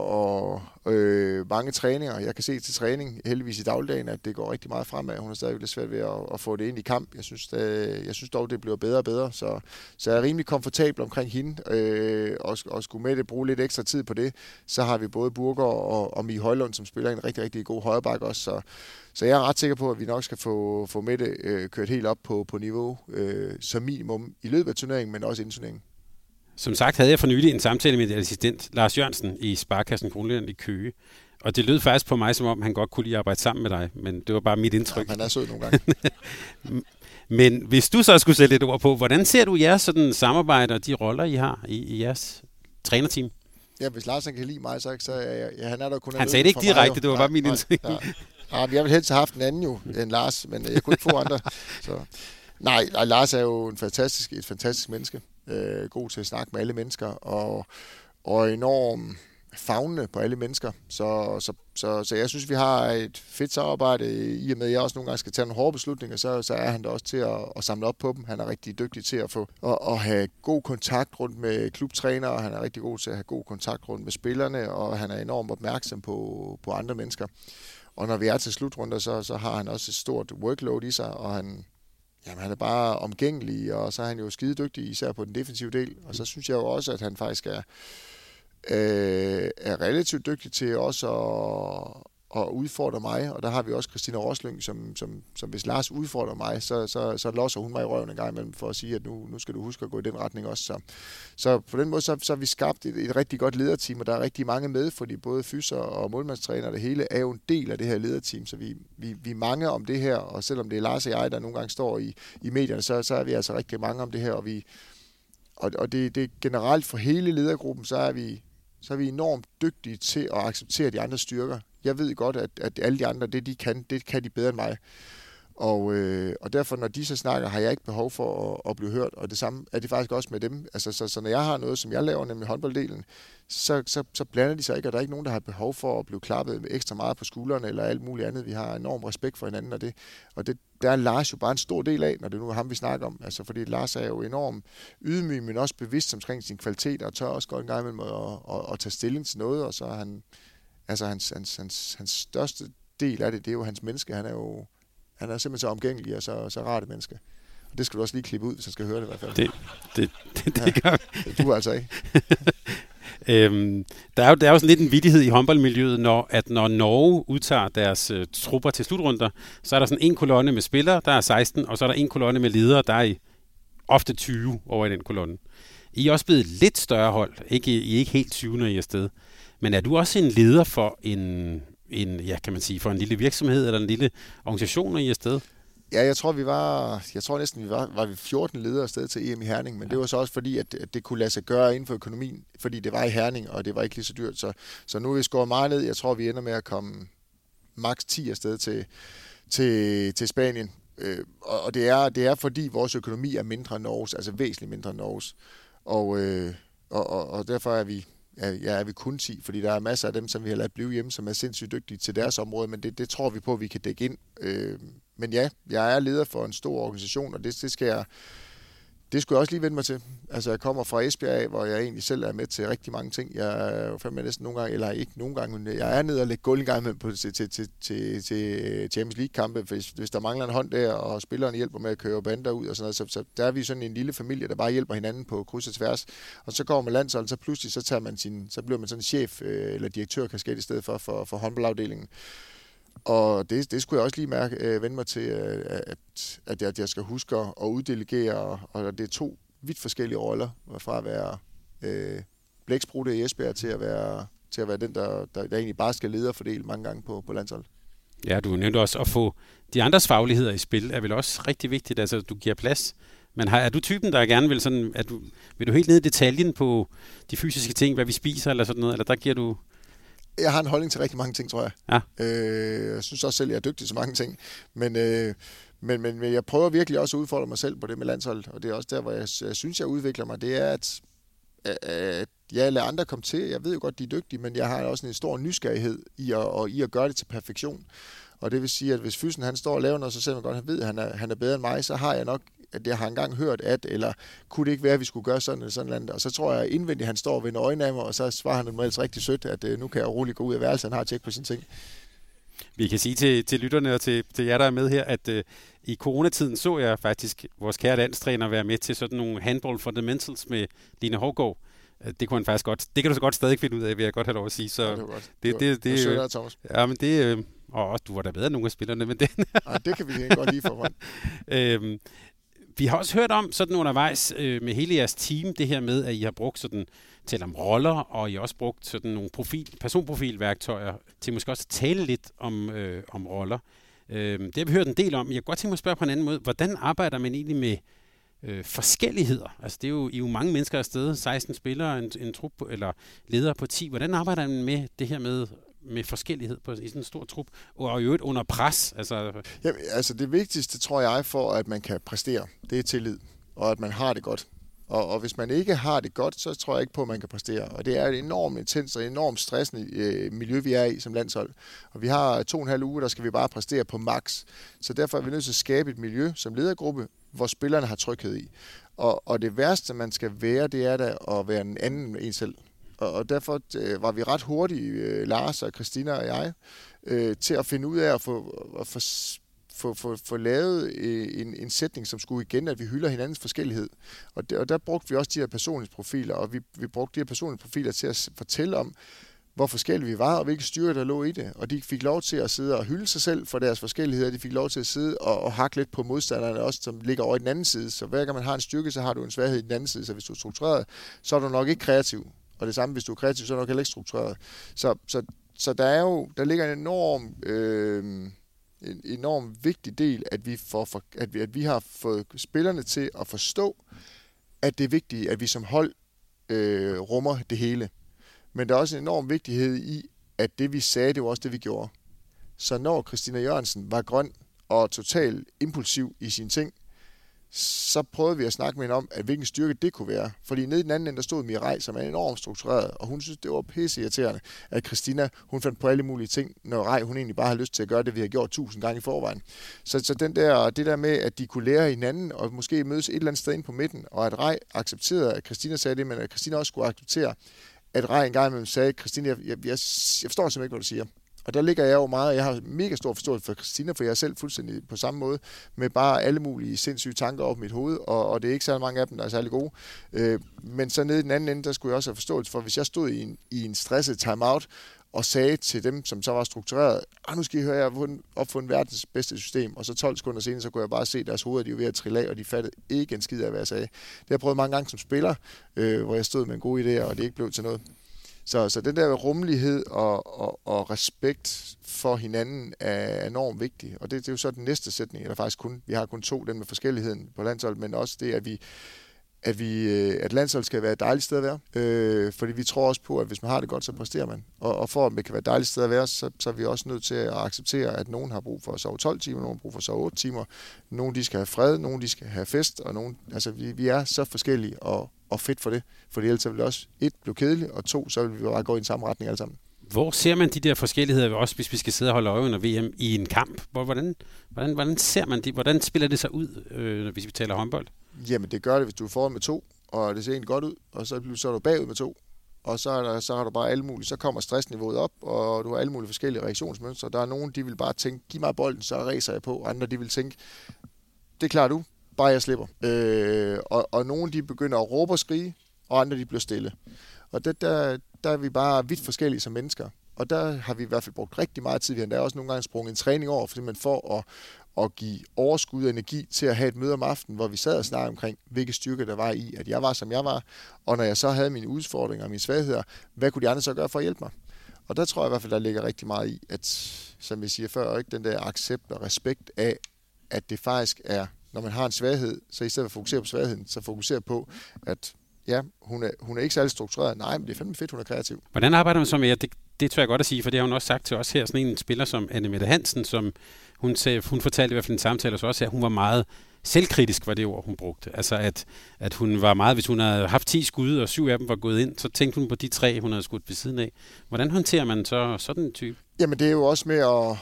at, øh, mange træninger. Jeg kan se til træning, heldigvis i dagligdagen, at det går rigtig meget fremad. Hun har stadig lidt svært ved at, at få det ind i kamp. Jeg synes, det, jeg synes dog, det bliver bedre og bedre. Så, så jeg er rimelig komfortabel omkring hende, øh, og, og skulle med det bruge lidt ekstra tid på det. Så har vi både Burger og, og Mie Højlund, som spiller en rigtig, rigtig god højreback også. Så, så jeg er ret sikker på, at vi nok skal få, få med det øh, kørt helt op på, på niveau øh, som minimum i løbet af turneringen, men også inden turneringen. Som sagt havde jeg for nylig en samtale med assistent Lars Jørgensen i Sparkassen Grundland i Køge. Og det lød faktisk på mig, som om han godt kunne lide at arbejde sammen med dig, men det var bare mit indtryk. Ja, han er sød nogle gange. men hvis du så skulle sætte et ord på, hvordan ser du jeres sådan, samarbejde og de roller, I har i, i jeres trænerteam? Ja, hvis Lars kan lide mig, så, så ja, ja, han er der kun Han sagde det ikke direkte, mig, det var bare min indtryk. Ja, ja. ja, jeg ville helst have haft en anden jo, end Lars, men jeg kunne ikke få andre. Så. Nej, Lars er jo en fantastisk, et fantastisk menneske øh, god til at snakke med alle mennesker, og, og enormt fagnende på alle mennesker. Så, så, så, så jeg synes, vi har et fedt samarbejde, i og med, at jeg også nogle gange skal tage nogle hårde beslutninger, så, så er han der også til at, at samle op på dem. Han er rigtig dygtig til at få at, at have god kontakt rundt med klubtrænere, og han er rigtig god til at have god kontakt rundt med spillerne, og han er enormt opmærksom på, på andre mennesker. Og når vi er til slutrunder, så, så har han også et stort workload i sig, og han, Jamen, han er bare omgængelig, og så er han jo skide dygtig, især på den defensive del. Og så synes jeg jo også, at han faktisk er, øh, er relativt dygtig til også at, og udfordrer mig, og der har vi også Christina Roslyng, som, som, som hvis Lars udfordrer mig, så, så, så losser hun mig i røven en gang imellem for at sige, at nu, nu skal du huske at gå i den retning også. Så, så på den måde, så, så har vi skabt et, et rigtig godt lederteam, og der er rigtig mange med, fordi både fyser og målmandstræner, det hele er jo en del af det her lederteam, så vi, vi, vi er mange om det her, og selvom det er Lars og jeg, der nogle gange står i, i medierne, så, så er vi altså rigtig mange om det her, og vi og, og det, det generelt for hele ledergruppen, så er vi så er vi enormt dygtige til at acceptere de andre styrker jeg ved godt, at, at alle de andre, det de kan, det kan de bedre end mig. Og, øh, og derfor, når de så snakker, har jeg ikke behov for at, at blive hørt. Og det samme er det faktisk også med dem. Altså, så, så når jeg har noget, som jeg laver, nemlig håndbolddelen, så, så, så blander de sig ikke, og der er ikke nogen, der har behov for at blive klappet med ekstra meget på skuldrene eller alt muligt andet. Vi har enorm respekt for hinanden, og det, og det der er Lars jo bare en stor del af, når det nu er ham, vi snakker om. Altså, fordi Lars er jo enormt ydmyg, men også bevidst omkring sin kvalitet, og tør også godt en gang imellem at, at, at, at tage stilling til noget, og så er han altså hans, hans, hans, hans største del af det, det er jo hans menneske. Han er jo han er simpelthen så omgængelig og så, så rart et menneske. Det skal du også lige klippe ud, hvis jeg skal høre det i hvert fald. Det, det, det, det ja, gør Du altså ikke. øhm, der, er jo, der er jo sådan lidt en vidighed i håndboldmiljøet, når, at når Norge udtager deres øh, trupper til slutrunder, så er der sådan en kolonne med spillere, der er 16, og så er der en kolonne med ledere, der er i ofte 20 over i den kolonne. I er også blevet lidt større hold. Ikke, I er ikke helt 20, når I er afsted. Men er du også en leder for en, en, ja, kan man sige, for en lille virksomhed eller en lille organisation, når I er afsted? Ja, jeg tror, vi var, jeg tror næsten, vi var, var vi 14 ledere afsted til EM i Herning, men det var så også fordi, at, at det kunne lade sig gøre inden for økonomien, fordi det var i Herning, og det var ikke lige så dyrt. Så, så nu er vi skåret meget ned. Jeg tror, vi ender med at komme maks 10 afsted til, til, til Spanien. Øh, og det er, det er fordi, vores økonomi er mindre end Norges, altså væsentligt mindre end Norges. Og, øh, og, og, og derfor er vi, ja, er vi kun 10, fordi der er masser af dem, som vi har ladet blive hjemme, som er sindssygt dygtige til deres område, men det, det tror vi på, at vi kan dække ind. Øh, men ja, jeg er leder for en stor organisation, og det, det skal jeg det skulle jeg også lige vende mig til. Altså, jeg kommer fra Esbjerg af, hvor jeg egentlig selv er med til rigtig mange ting. Jeg er jo fandme næsten nogle gange, eller ikke nogle gange, men jeg er nede og lægge gulv en gang med på, til, til, til, til, til Champions League-kampe, hvis, hvis der mangler en hånd der, og spilleren hjælper med at køre bander ud og sådan noget. Så, så der er vi sådan en lille familie, der bare hjælper hinanden på kryds og tværs. Og så kommer man landsholdet, så pludselig så, tager man sin, så bliver man sådan chef øh, eller direktør kasket i stedet for, for, for håndboldafdelingen. Og det, det skulle jeg også lige mærke, øh, vende mig til, øh, at, at, jeg, at jeg skal huske at, at uddelegere, og det er to vidt forskellige roller, fra at være øh, blæksprutte i Esbjerg til at være, til at være den, der, der, der egentlig bare skal lede og fordele mange gange på, på landsholdet. Ja, du nævnte også at få de andres fagligheder i spil, er vel også rigtig vigtigt, altså du giver plads. Men har, er du typen, der gerne vil sådan, er du, vil du helt ned i detaljen på de fysiske ting, hvad vi spiser eller sådan noget, eller der giver du jeg har en holdning til rigtig mange ting, tror jeg. Ja. Øh, jeg synes også selv, jeg er dygtig til mange ting. Men, øh, men, men, men jeg prøver virkelig også at udfordre mig selv på det med landsholdet. Og det er også der, hvor jeg, jeg synes, jeg udvikler mig. Det er, at, at jeg lader andre komme til. Jeg ved jo godt, de er dygtige, men jeg har også en stor nysgerrighed i at, og, i at gøre det til perfektion. Og det vil sige, at hvis fysen han står og laver noget, så selvom godt han ved, at han er, han er bedre end mig, så har jeg nok at jeg har engang hørt at, eller kunne det ikke være, at vi skulle gøre sådan eller sådan noget. Og så tror jeg indvendigt, han står ved en øjne af mig, og så svarer han normalt rigtig sødt, at øh, nu kan jeg roligt gå ud af værelset, han har tjek på sine ting. Vi kan sige til, til lytterne og til, til jer, der er med her, at øh, i coronatiden så jeg faktisk vores kære landstræner være med til sådan nogle handball fundamentals med Line Hårgaard. Øh, det kunne han faktisk godt. Det kan du så godt stadig finde ud af, vil jeg godt have lov at sige. Så ja, det var godt. Det, det, det, det, det, det Thomas. Ja, men det... Øh, og du var da bedre end nogle af spillerne, men det... ja, det kan vi godt lige for mig. øhm, vi har også hørt om sådan undervejs øh, med hele jeres team, det her med, at I har brugt sådan, til om roller, og I har også brugt sådan nogle profil, personprofilværktøjer til måske også at tale lidt om, øh, om roller. Øh, det har vi hørt en del om. Jeg kunne godt tænke mig at spørge på en anden måde. Hvordan arbejder man egentlig med øh, forskelligheder? Altså det er jo, I er jo mange mennesker afsted, 16 spillere, en, en trup eller ledere på 10. Hvordan arbejder man med det her med med forskellighed på, i sådan en stor trup, og i øvrigt under pres? Altså... Jamen, altså det vigtigste, tror jeg, for at man kan præstere, det er tillid, og at man har det godt. Og, og hvis man ikke har det godt, så tror jeg ikke på, at man kan præstere. Og det er et enormt intens og enormt stressende øh, miljø, vi er i som landshold. Og vi har to og en halv uge, der skal vi bare præstere på max. Så derfor er vi nødt til at skabe et miljø som ledergruppe, hvor spillerne har tryghed i. Og, og det værste, man skal være, det er da at være en anden en selv. Og, og derfor øh, var vi ret hurtige, øh, Lars og Christina og jeg, øh, til at finde ud af at få, at få, få, få, få lavet øh, en, en sætning, som skulle igen, at vi hylder hinandens forskellighed. Og, det, og der brugte vi også de her personlige profiler, og vi, vi brugte de her personlige profiler til at fortælle om, hvor forskellige vi var, og hvilke styrker der lå i det. Og de fik lov til at sidde og hylde sig selv for deres forskelligheder. De fik lov til at sidde og, og hakke lidt på modstanderne også, som ligger over i den anden side. Så hver gang man har en styrke, så har du en svaghed i den anden side. Så hvis du er struktureret, så er du nok ikke kreativ. Og det samme, hvis du er kreativ, så er du nok heller ikke struktureret. Så, så, så der er jo, der ligger en enorm, øh, en enorm vigtig del, at vi, får, for, at, vi, at vi har fået spillerne til at forstå, at det er vigtigt, at vi som hold øh, rummer det hele. Men der er også en enorm vigtighed i, at det vi sagde, det var også det vi gjorde. Så når Christina Jørgensen var grøn og totalt impulsiv i sine ting, så prøvede vi at snakke med hende om, at hvilken styrke det kunne være. Fordi nede i den anden ende, der stod Mirai, som er enormt struktureret, og hun synes, det var pisse irriterende, at Christina, hun fandt på alle mulige ting, når Rej, hun egentlig bare har lyst til at gøre det, vi har gjort tusind gange i forvejen. Så, så den der, det der med, at de kunne lære hinanden, og måske mødes et eller andet sted ind på midten, og at Rej accepterede, at Christina sagde det, men at Christina også skulle acceptere, at Rej engang imellem sagde, Christina, jeg, jeg, jeg, jeg forstår simpelthen ikke, hvad du siger. Og der ligger jeg jo meget, jeg har mega stor forståelse for Christina, for jeg er selv fuldstændig på samme måde, med bare alle mulige sindssyge tanker op i mit hoved, og, og det er ikke så mange af dem, der er særlig gode. Øh, men så nede i den anden ende, der skulle jeg også have forståelse for, hvis jeg stod i en, i en stresset timeout, og sagde til dem, som så var struktureret, ah, nu skal I høre, jeg har opfundet verdens bedste system, og så 12 sekunder senere, så kunne jeg bare se deres hoveder, de var ved at trille af, og de fattede ikke en skid af, hvad jeg sagde. Det har jeg prøvet mange gange som spiller, øh, hvor jeg stod med en god idé, og det ikke blev til noget. Så, så den der rummelighed og, og, og respekt for hinanden er enormt vigtig. Og det, det er jo så den næste sætning, eller faktisk kun, vi har kun to, den med forskelligheden på landsholdet, men også det, at vi at, vi, øh, at landsholdet skal være et dejligt sted at være. Øh, fordi vi tror også på, at hvis man har det godt, så præsterer man. Og, og for at det kan være et dejligt sted at være, så, så er vi også nødt til at acceptere, at nogen har brug for at sove 12 timer, nogen har brug for at sove 8 timer, nogen de skal have fred, nogen de skal have fest, og nogen, altså vi, vi er så forskellige og, og fedt for det. For ellers vil det også et blive kedeligt, og to, så vil vi bare gå i den samme retning alle sammen. Hvor ser man de der forskelligheder, også hvis vi skal sidde og holde øje under VM i en kamp? Hvordan, hvordan, hvordan ser man det? Hvordan spiller det sig ud, øh, hvis vi taler håndbold? Jamen det gør det, hvis du er foran med to, og det ser egentlig godt ud, og så, så er du bagud med to, og så, er der, så har du bare alle mulige, så kommer stressniveauet op, og du har alle mulige forskellige reaktionsmønstre. Der er nogen, de vil bare tænke, giv mig bolden, så racer jeg på, og andre, de vil tænke, det klarer du, bare jeg slipper. Øh, og, og nogen, de begynder at råbe og skrige, og andre, de bliver stille. Og det, der, der er vi bare vidt forskellige som mennesker. Og der har vi i hvert fald brugt rigtig meget tid. Vi har også nogle gange sprunget en træning over, fordi man får at, at give overskud og energi til at have et møde om aftenen, hvor vi sad og snakkede omkring, hvilke styrker der var i, at jeg var, som jeg var. Og når jeg så havde mine udfordringer og mine svagheder, hvad kunne de andre så gøre for at hjælpe mig? Og der tror jeg i hvert fald, der ligger rigtig meget i, at, som vi siger før, ikke den der accept og respekt af, at det faktisk er, når man har en svaghed, så i stedet for at fokusere på svagheden, så fokusere på, at ja, hun er, hun er ikke særlig struktureret. Nej, men det er fandme fedt, hun er kreativ. Hvordan arbejder man så med, det, det tror jeg godt at sige, for det har hun også sagt til os her, sådan en spiller som Anne Mette Hansen, som hun, sagde, hun fortalte i hvert fald en samtale også, at hun var meget selvkritisk, var det ord, hun brugte. Altså, at, at hun var meget, hvis hun havde haft 10 skud, og syv af dem var gået ind, så tænkte hun på de tre, hun havde skudt ved siden af. Hvordan håndterer man så sådan en type? Jamen, det er jo også med at,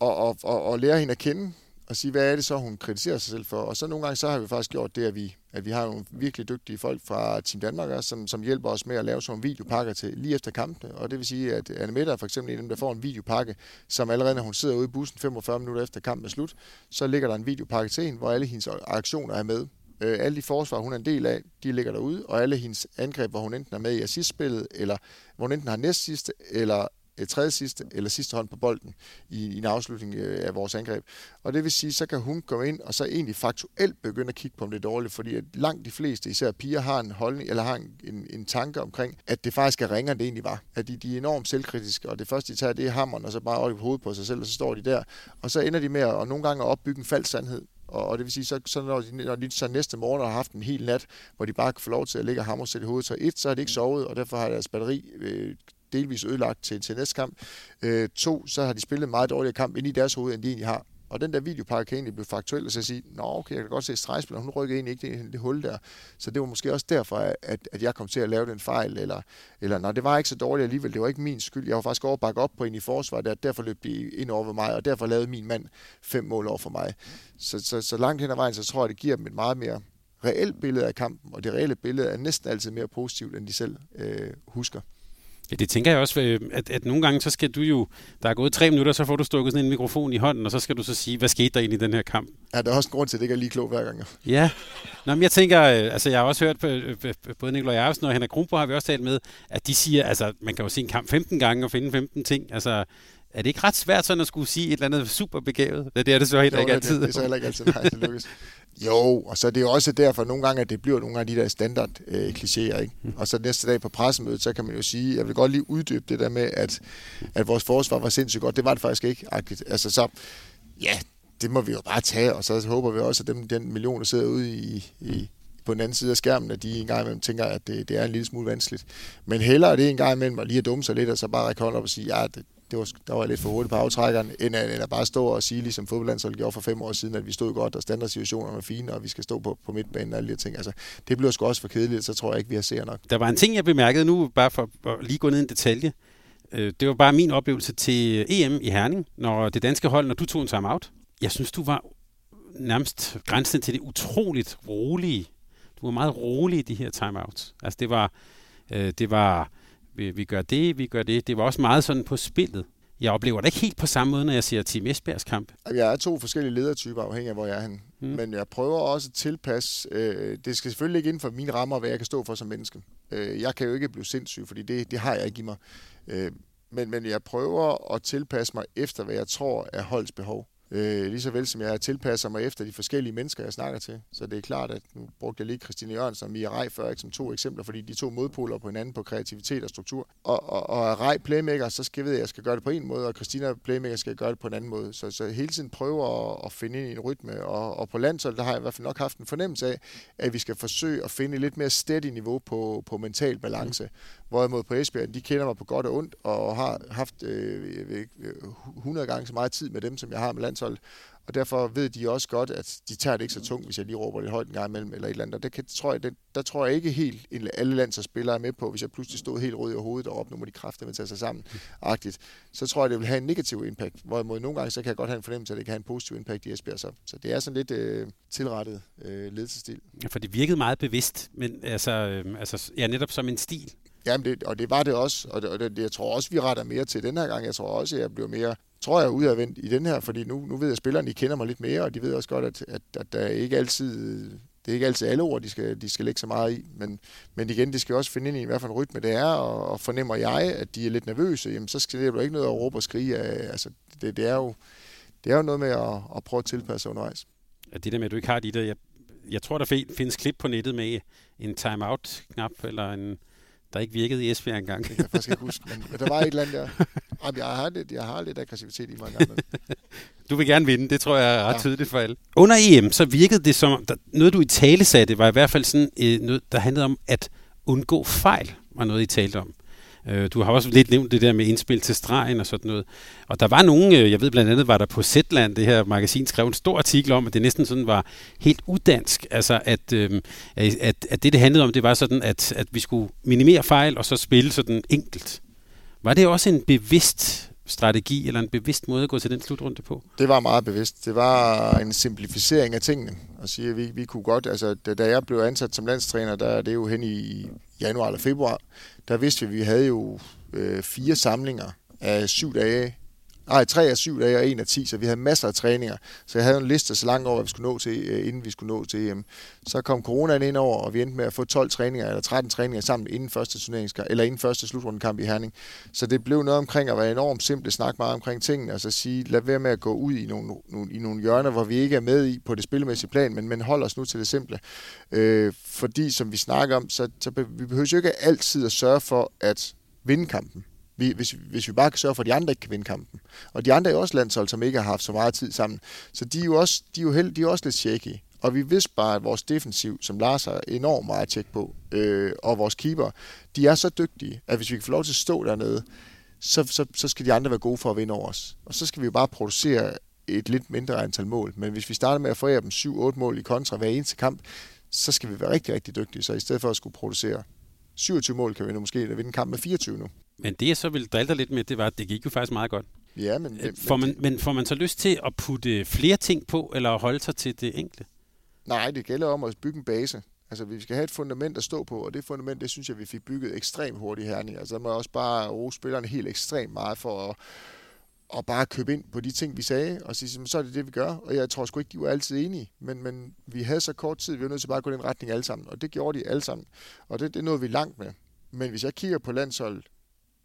at, at, at, at lære hende at kende og sige, hvad er det så, hun kritiserer sig selv for. Og så nogle gange, så har vi faktisk gjort det, at vi, at vi har nogle virkelig dygtige folk fra Team Danmark, som, som hjælper os med at lave sådan nogle videopakker til lige efter kampene. Og det vil sige, at Anne Mette er for eksempel en af dem, der får en videopakke, som allerede, når hun sidder ude i bussen 45 minutter efter kampen er slut, så ligger der en videopakke til hende, hvor alle hendes aktioner er med. Øh, alle de forsvar, hun er en del af, de ligger derude, og alle hendes angreb, hvor hun enten er med i assistspillet, eller hvor hun enten har næst sidste, eller tredje sidste eller sidste hånd på bolden i, i en afslutning øh, af vores angreb. Og det vil sige, så kan hun komme ind og så egentlig faktuelt begynde at kigge på, om det er dårligt, fordi at langt de fleste, især piger, har en holdning, eller har en, en, en tanke omkring, at det faktisk er ringere, end det egentlig var. At de, de er enormt selvkritiske, og det første, de tager, det er hammeren, og så bare op i hovedet på sig selv, og så står de der. Og så ender de med at og nogle gange at opbygge en falsk sandhed. Og, og det vil sige, så, så når, de, når de så næste morgen har haft en hel nat, hvor de bare kan få lov til at ligge og hamre sig i hovedet, så et, så har de ikke sovet, og derfor har deres batteri øh, delvis ødelagt til, til næste kamp. Øh, to, så har de spillet en meget dårligere kamp ind i deres hoved, end de egentlig har. Og den der videopakke kan egentlig blive faktuel og så sige, nå okay, jeg kan godt se stregspilleren, hun rykker egentlig ikke det, det hul der. Så det var måske også derfor, at, at jeg kom til at lave den fejl, eller, eller nej, det var ikke så dårligt alligevel, det var ikke min skyld. Jeg var faktisk over at bakke op på en i forsvar, der derfor løb de ind over mig, og derfor lavede min mand fem mål over for mig. Så, så, så langt hen ad vejen, så tror jeg, det giver dem et meget mere reelt billede af kampen, og det reelle billede er næsten altid mere positivt, end de selv øh, husker. Ja, det tænker jeg også, øh, at, at nogle gange, så skal du jo, der er gået tre minutter, så får du stukket sådan en mikrofon i hånden, og så skal du så sige, hvad skete der egentlig i den her kamp? Ja, der er også en grund til, at det ikke er lige klog hver gang. Ja, Nå, men jeg tænker, øh, altså jeg har også hørt, øh, både Nikolaj Jarvsen og Henrik Kronborg har vi også talt med, at de siger, altså man kan jo se en kamp 15 gange og finde 15 ting, altså er det ikke ret svært sådan at skulle sige et eller andet super begavet? Det er det så heller ikke altid. Det, det er så heller ikke altid, nej, det lykkes. Jo, og så er det jo også derfor nogle gange, at det bliver nogle af de der standard øh, klichéer, ikke? Og så næste dag på pressemødet, så kan man jo sige, jeg vil godt lige uddybe det der med, at, at vores forsvar var sindssygt godt. Det var det faktisk ikke. Altså så, ja, det må vi jo bare tage, og så håber vi også, at dem, den million, der sidder ude i, i, på den anden side af skærmen, at de en gang imellem tænker, at det, det er en lille smule vanskeligt. Men hellere det en gang imellem at lige at dumme sig lidt, og så bare række hånden op og sige, ja, det, det var, der var lidt for hurtigt på aftrækkeren, end at, end at bare stå og sige, ligesom fodboldlandsholdet gjorde for fem år siden, at vi stod godt, og standardsituationerne var fine, og vi skal stå på, på midtbanen og alle de ting. Altså, det bliver sgu også for kedeligt, så tror jeg ikke, vi har ser nok. Der var en ting, jeg bemærkede nu, bare for at lige gå ned i en detalje. Øh, det var bare min oplevelse til EM i Herning, når det danske hold, når du tog en time-out. Jeg synes, du var nærmest grænsen til det utroligt rolige. Du var meget rolig i de her timeouts. Altså det var, øh, det var vi, vi gør det, vi gør det. Det var også meget sådan på spillet. jeg oplever det ikke helt på samme måde, når jeg ser Team Esbjergs kamp. Jeg er to forskellige ledertyper, afhængig af, hvor jeg er hen. Mm. Men jeg prøver også at tilpasse. Øh, det skal selvfølgelig ikke inden for mine rammer, hvad jeg kan stå for som menneske. Øh, jeg kan jo ikke blive sindssyg, fordi det, det har jeg ikke i mig. Øh, men, men jeg prøver at tilpasse mig efter, hvad jeg tror er holds behov. Øh, lige så vel som jeg tilpasser mig efter de forskellige mennesker, jeg snakker til. Så det er klart, at nu brugte jeg lige Christine Jørgensen og Mia Rej før, ikke, som to eksempler, fordi de to modpoler på hinanden på kreativitet og struktur. Og, og, og Rej playmaker, så skal jeg at jeg skal gøre det på en måde, og Christina playmaker skal gøre det på en anden måde. Så, så hele tiden prøve at, at finde ind i en rytme. Og, og på landshold, der har jeg i hvert fald nok haft en fornemmelse af, at vi skal forsøge at finde et lidt mere steady niveau på, på mental balance. Mm. Hvorimod på Esbjerg, de kender mig på godt og ondt, og har haft øh, 100 gange så meget tid med dem, som jeg har med landsholdet. Og derfor ved de også godt, at de tager det ikke så tungt, hvis jeg lige råber lidt højt en gang imellem, eller et eller andet. Og det kan, tror jeg, det, der tror jeg ikke helt, alle landsholdsspillere er med på, hvis jeg pludselig stod helt rød i hovedet og op, nu må de kræfter med at tage sig sammen, agtigt. Så tror jeg, det vil have en negativ impact. Hvorimod nogle gange, så kan jeg godt have en fornemmelse, at det kan have en positiv impact i Esbjerg. Så, så det er sådan lidt øh, tilrettet øh, ledelsestil. Ja, for det virkede meget bevidst, men altså, øh, altså ja, netop som en stil. Jamen, det, og det var det også, og, det, og det, jeg tror også, vi retter mere til den her gang. Jeg tror også, at jeg bliver mere, tror jeg, udadvendt i den her, fordi nu, nu ved jeg, at spillerne de kender mig lidt mere, og de ved også godt, at, at, at der ikke altid, det er ikke altid alle ord, de skal, de skal lægge så meget i, men, men igen, de skal også finde ind i, hvad for en rytme det er, og, og fornemmer jeg, at de er lidt nervøse, jamen så skal det jo ikke noget at råbe og skrige af, altså det, det er jo, det er jo noget med at, at prøve at tilpasse sig undervejs. Ja, det der med, at du ikke har de der, jeg, jeg tror, der findes klip på nettet med en timeout-knap, eller en, der ikke virkede i Esbjerg engang. Det kan jeg faktisk ikke huske, men, men der var et eller andet der. Jamen, jeg, har lidt, jeg har lidt aggressivitet i mig engang. du vil gerne vinde, det tror jeg er ret ja. tydeligt for alle. Under EM, så virkede det som, der, noget du i tale satte, var i hvert fald sådan, øh, noget, der handlede om at undgå fejl, var noget I talte om. Øh, du har også lidt nævnt det der med indspil til stregen og sådan noget. Og der var nogen, øh, jeg ved blandt andet, var der på Zetland, det her magasin, skrev en stor artikel om, at det næsten sådan var helt udansk. Altså, at, øh, at, at det, det handlede om, det var sådan, at, at vi skulle minimere fejl og så spille sådan enkelt. Var det også en bevidst strategi eller en bevidst måde at gå til den slutrunde på? Det var meget bevidst. Det var en simplificering af tingene. Og sige, at vi, vi kunne godt, altså da jeg blev ansat som landstræner, der er det jo hen i januar eller februar, der vidste vi, at vi havde jo øh, fire samlinger af syv dage nej, tre af syv dage og en af ti, så vi havde masser af træninger. Så jeg havde en liste så langt over, hvad vi skulle nå til, øh, inden vi skulle nå til EM. Så kom coronaen ind over, og vi endte med at få 12 træninger, eller 13 træninger sammen inden første turneringskamp, eller inden første slutrundekamp i Herning. Så det blev noget omkring at være enormt simpelt, snakke meget omkring tingene, og så sige, lad være med at gå ud i nogle, nogle, i nogle hjørner, hvor vi ikke er med i på det spillemæssige plan, men, men hold os nu til det simple. Øh, fordi, som vi snakker om, så, så vi behøver jo ikke altid at sørge for at vinde kampen vi, hvis, hvis vi bare kan sørge for, at de andre ikke kan vinde kampen. Og de andre er jo også landshold, som ikke har haft så meget tid sammen. Så de er jo også, de er jo held, de er også lidt shaky. Og vi vidste bare, at vores defensiv, som Lars har enormt meget at på, øh, og vores keeper, de er så dygtige, at hvis vi kan få lov til at stå dernede, så, så, så skal de andre være gode for at vinde over os. Og så skal vi jo bare producere et lidt mindre antal mål. Men hvis vi starter med at forære dem 7-8 mål i kontra hver eneste kamp, så skal vi være rigtig, rigtig dygtige. Så i stedet for at skulle producere 27 mål, kan vi nu måske vinde en kamp med 24 nu. Men det, jeg så ville drille dig lidt med, det var, at det gik jo faktisk meget godt. Ja, men... Øh, får man, men får man så lyst til at putte flere ting på, eller holde sig til det enkle? Nej, det gælder om at bygge en base. Altså, vi skal have et fundament at stå på, og det fundament, det synes jeg, vi fik bygget ekstremt hurtigt her. Altså, der må jeg også bare rose spillerne helt ekstremt meget for at, at bare købe ind på de ting, vi sagde, og sige, så er det det, vi gør. Og jeg tror sgu ikke, de var altid enige, men, men vi havde så kort tid, vi var nødt til bare at gå i den retning alle sammen, og det gjorde de alle sammen. Og det, det noget, vi langt med. Men hvis jeg kigger på landsholdet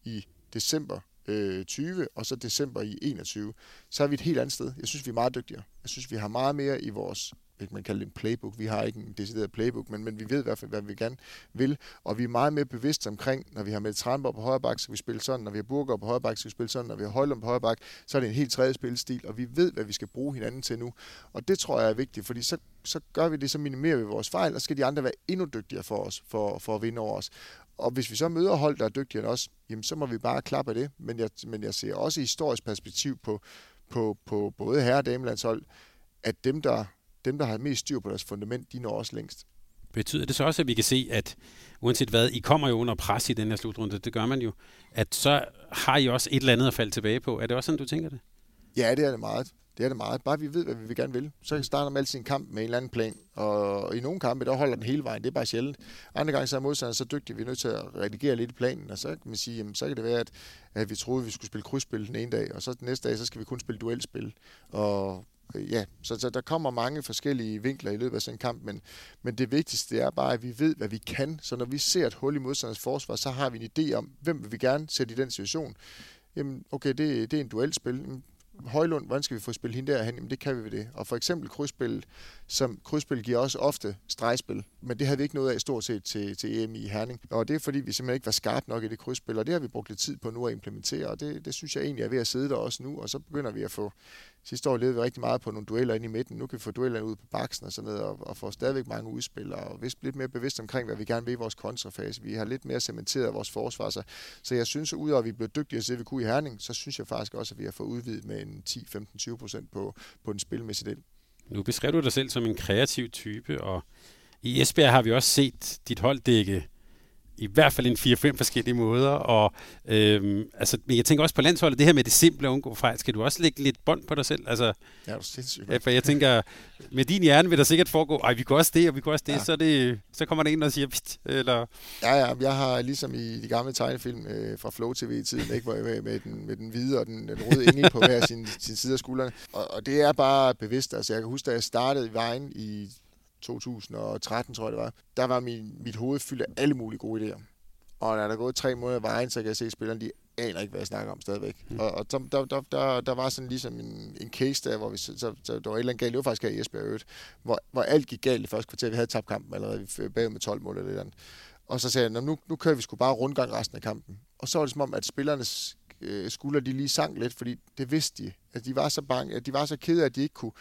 i december øh, 20, og så december i 21, så er vi et helt andet sted. Jeg synes, vi er meget dygtigere. Jeg synes, vi har meget mere i vores ikke man kalder det en playbook. Vi har ikke en decideret playbook, men, men vi ved i hvert fald, hvad vi gerne vil. Og vi er meget mere bevidste omkring, når vi har med Tranborg på højre bak, så vi spille sådan. Når vi har Burger på højre bak, så vi spille sådan. Når vi har Højlund på højre bak, så er det en helt tredje spilstil, og vi ved, hvad vi skal bruge hinanden til nu. Og det tror jeg er vigtigt, fordi så, så gør vi det, så minimerer vi vores fejl, og så skal de andre være endnu dygtigere for os, for, for at vinde over os. Og hvis vi så møder hold, der er dygtigere end os, jamen så må vi bare klappe af det. Men jeg, men jeg ser også i historisk perspektiv på, på, på både herre- og damelandshold, at dem der, dem, der har mest styr på deres fundament, de når også længst. Betyder det så også, at vi kan se, at uanset hvad, I kommer jo under pres i den her slutrunde, det gør man jo, at så har I også et eller andet at falde tilbage på. Er det også sådan, du tænker det? Ja, det er det meget. Det er det meget. Bare vi ved, hvad vi gerne vil. Så starter man altid en kamp med en eller anden plan. Og i nogle kampe, der holder den hele vejen. Det er bare sjældent. Andre gange så er modstanderen så dygtig, at vi er nødt til at redigere lidt i planen. Og så kan man sige, jamen, så kan det være, at, at vi troede, at vi skulle spille krydsspil den ene dag, og så den næste dag, så skal vi kun spille duelspil. Og øh, ja, så, så der kommer mange forskellige vinkler i løbet af sådan en kamp, men, men det vigtigste er bare, at vi ved, hvad vi kan. Så når vi ser et hul i modstanders forsvar, så har vi en idé om, hvem vil vi gerne sætte i den situation. Jamen, okay, det, det er en duelspil. Højlund, hvordan skal vi få spillet hende derhen? Jamen det kan vi ved det. Og for eksempel krydsspil, som krydsspil giver også ofte stregspil, men det havde vi ikke noget af stort set til, til EM i Herning. Og det er fordi, vi simpelthen ikke var skarpe nok i det krydsspil, og det har vi brugt lidt tid på nu at implementere, og det, det synes jeg egentlig er ved at sidde der også nu, og så begynder vi at få Sidste år levede vi rigtig meget på nogle dueller ind i midten. Nu kan vi få duellerne ud på baksen og sådan noget, og, og få stadigvæk mange udspil, og vist lidt mere bevidst omkring, hvad vi gerne vil i vores kontrafase. Vi har lidt mere cementeret vores forsvar, så, så jeg synes, udover at vi blev dygtigere til det, vi kunne i Herning, så synes jeg faktisk også, at vi har fået udvidet med en 10-15-20 procent på, på den spilmæssige del. Nu beskrev du dig selv som en kreativ type, og i Esbjerg har vi også set dit hold dække i hvert fald en 4-5 forskellige måder. Og, øhm, altså, men jeg tænker også på landsholdet, det her med det simple at undgå fejl, skal du også lægge lidt bånd på dig selv? Altså, ja, det er sindssygt. Ja, for jeg tænker, med din hjerne vil der sikkert foregå, ej, vi kunne også det, og vi kunne også det, ja. så, det så kommer der en, der siger, Pst, eller... Ja, ja, jeg har ligesom i de gamle tegnefilm øh, fra Flow TV i tiden, ikke, hvor jeg med, med, den, med den hvide og den, den røde engel på hver sin, sin side af skuldrene. Og, og, det er bare bevidst. Altså, jeg kan huske, da jeg startede i vejen i 2013, tror jeg det var, der var min, mit hoved fyldt af alle mulige gode idéer. Og når der er gået tre måneder vejen, så kan jeg se, at spillerne de aner ikke, hvad jeg snakker om stadigvæk. Mm. Og, og der, der, der, der, var sådan ligesom en, en case der, hvor vi, så, så, så der var et eller andet galt. Det var faktisk her i Esbjerg øvrigt, hvor, hvor alt gik galt i første kvarter. Vi havde tabt kampen allerede, vi bagud med 12 mål eller andet. Og så sagde jeg, nu, nu kører vi sgu bare rundgang resten af kampen. Og så var det som om, at spillernes øh, skuldre de lige sank lidt, fordi det vidste de. At de var så bange, at de var så kede, at de ikke kunne,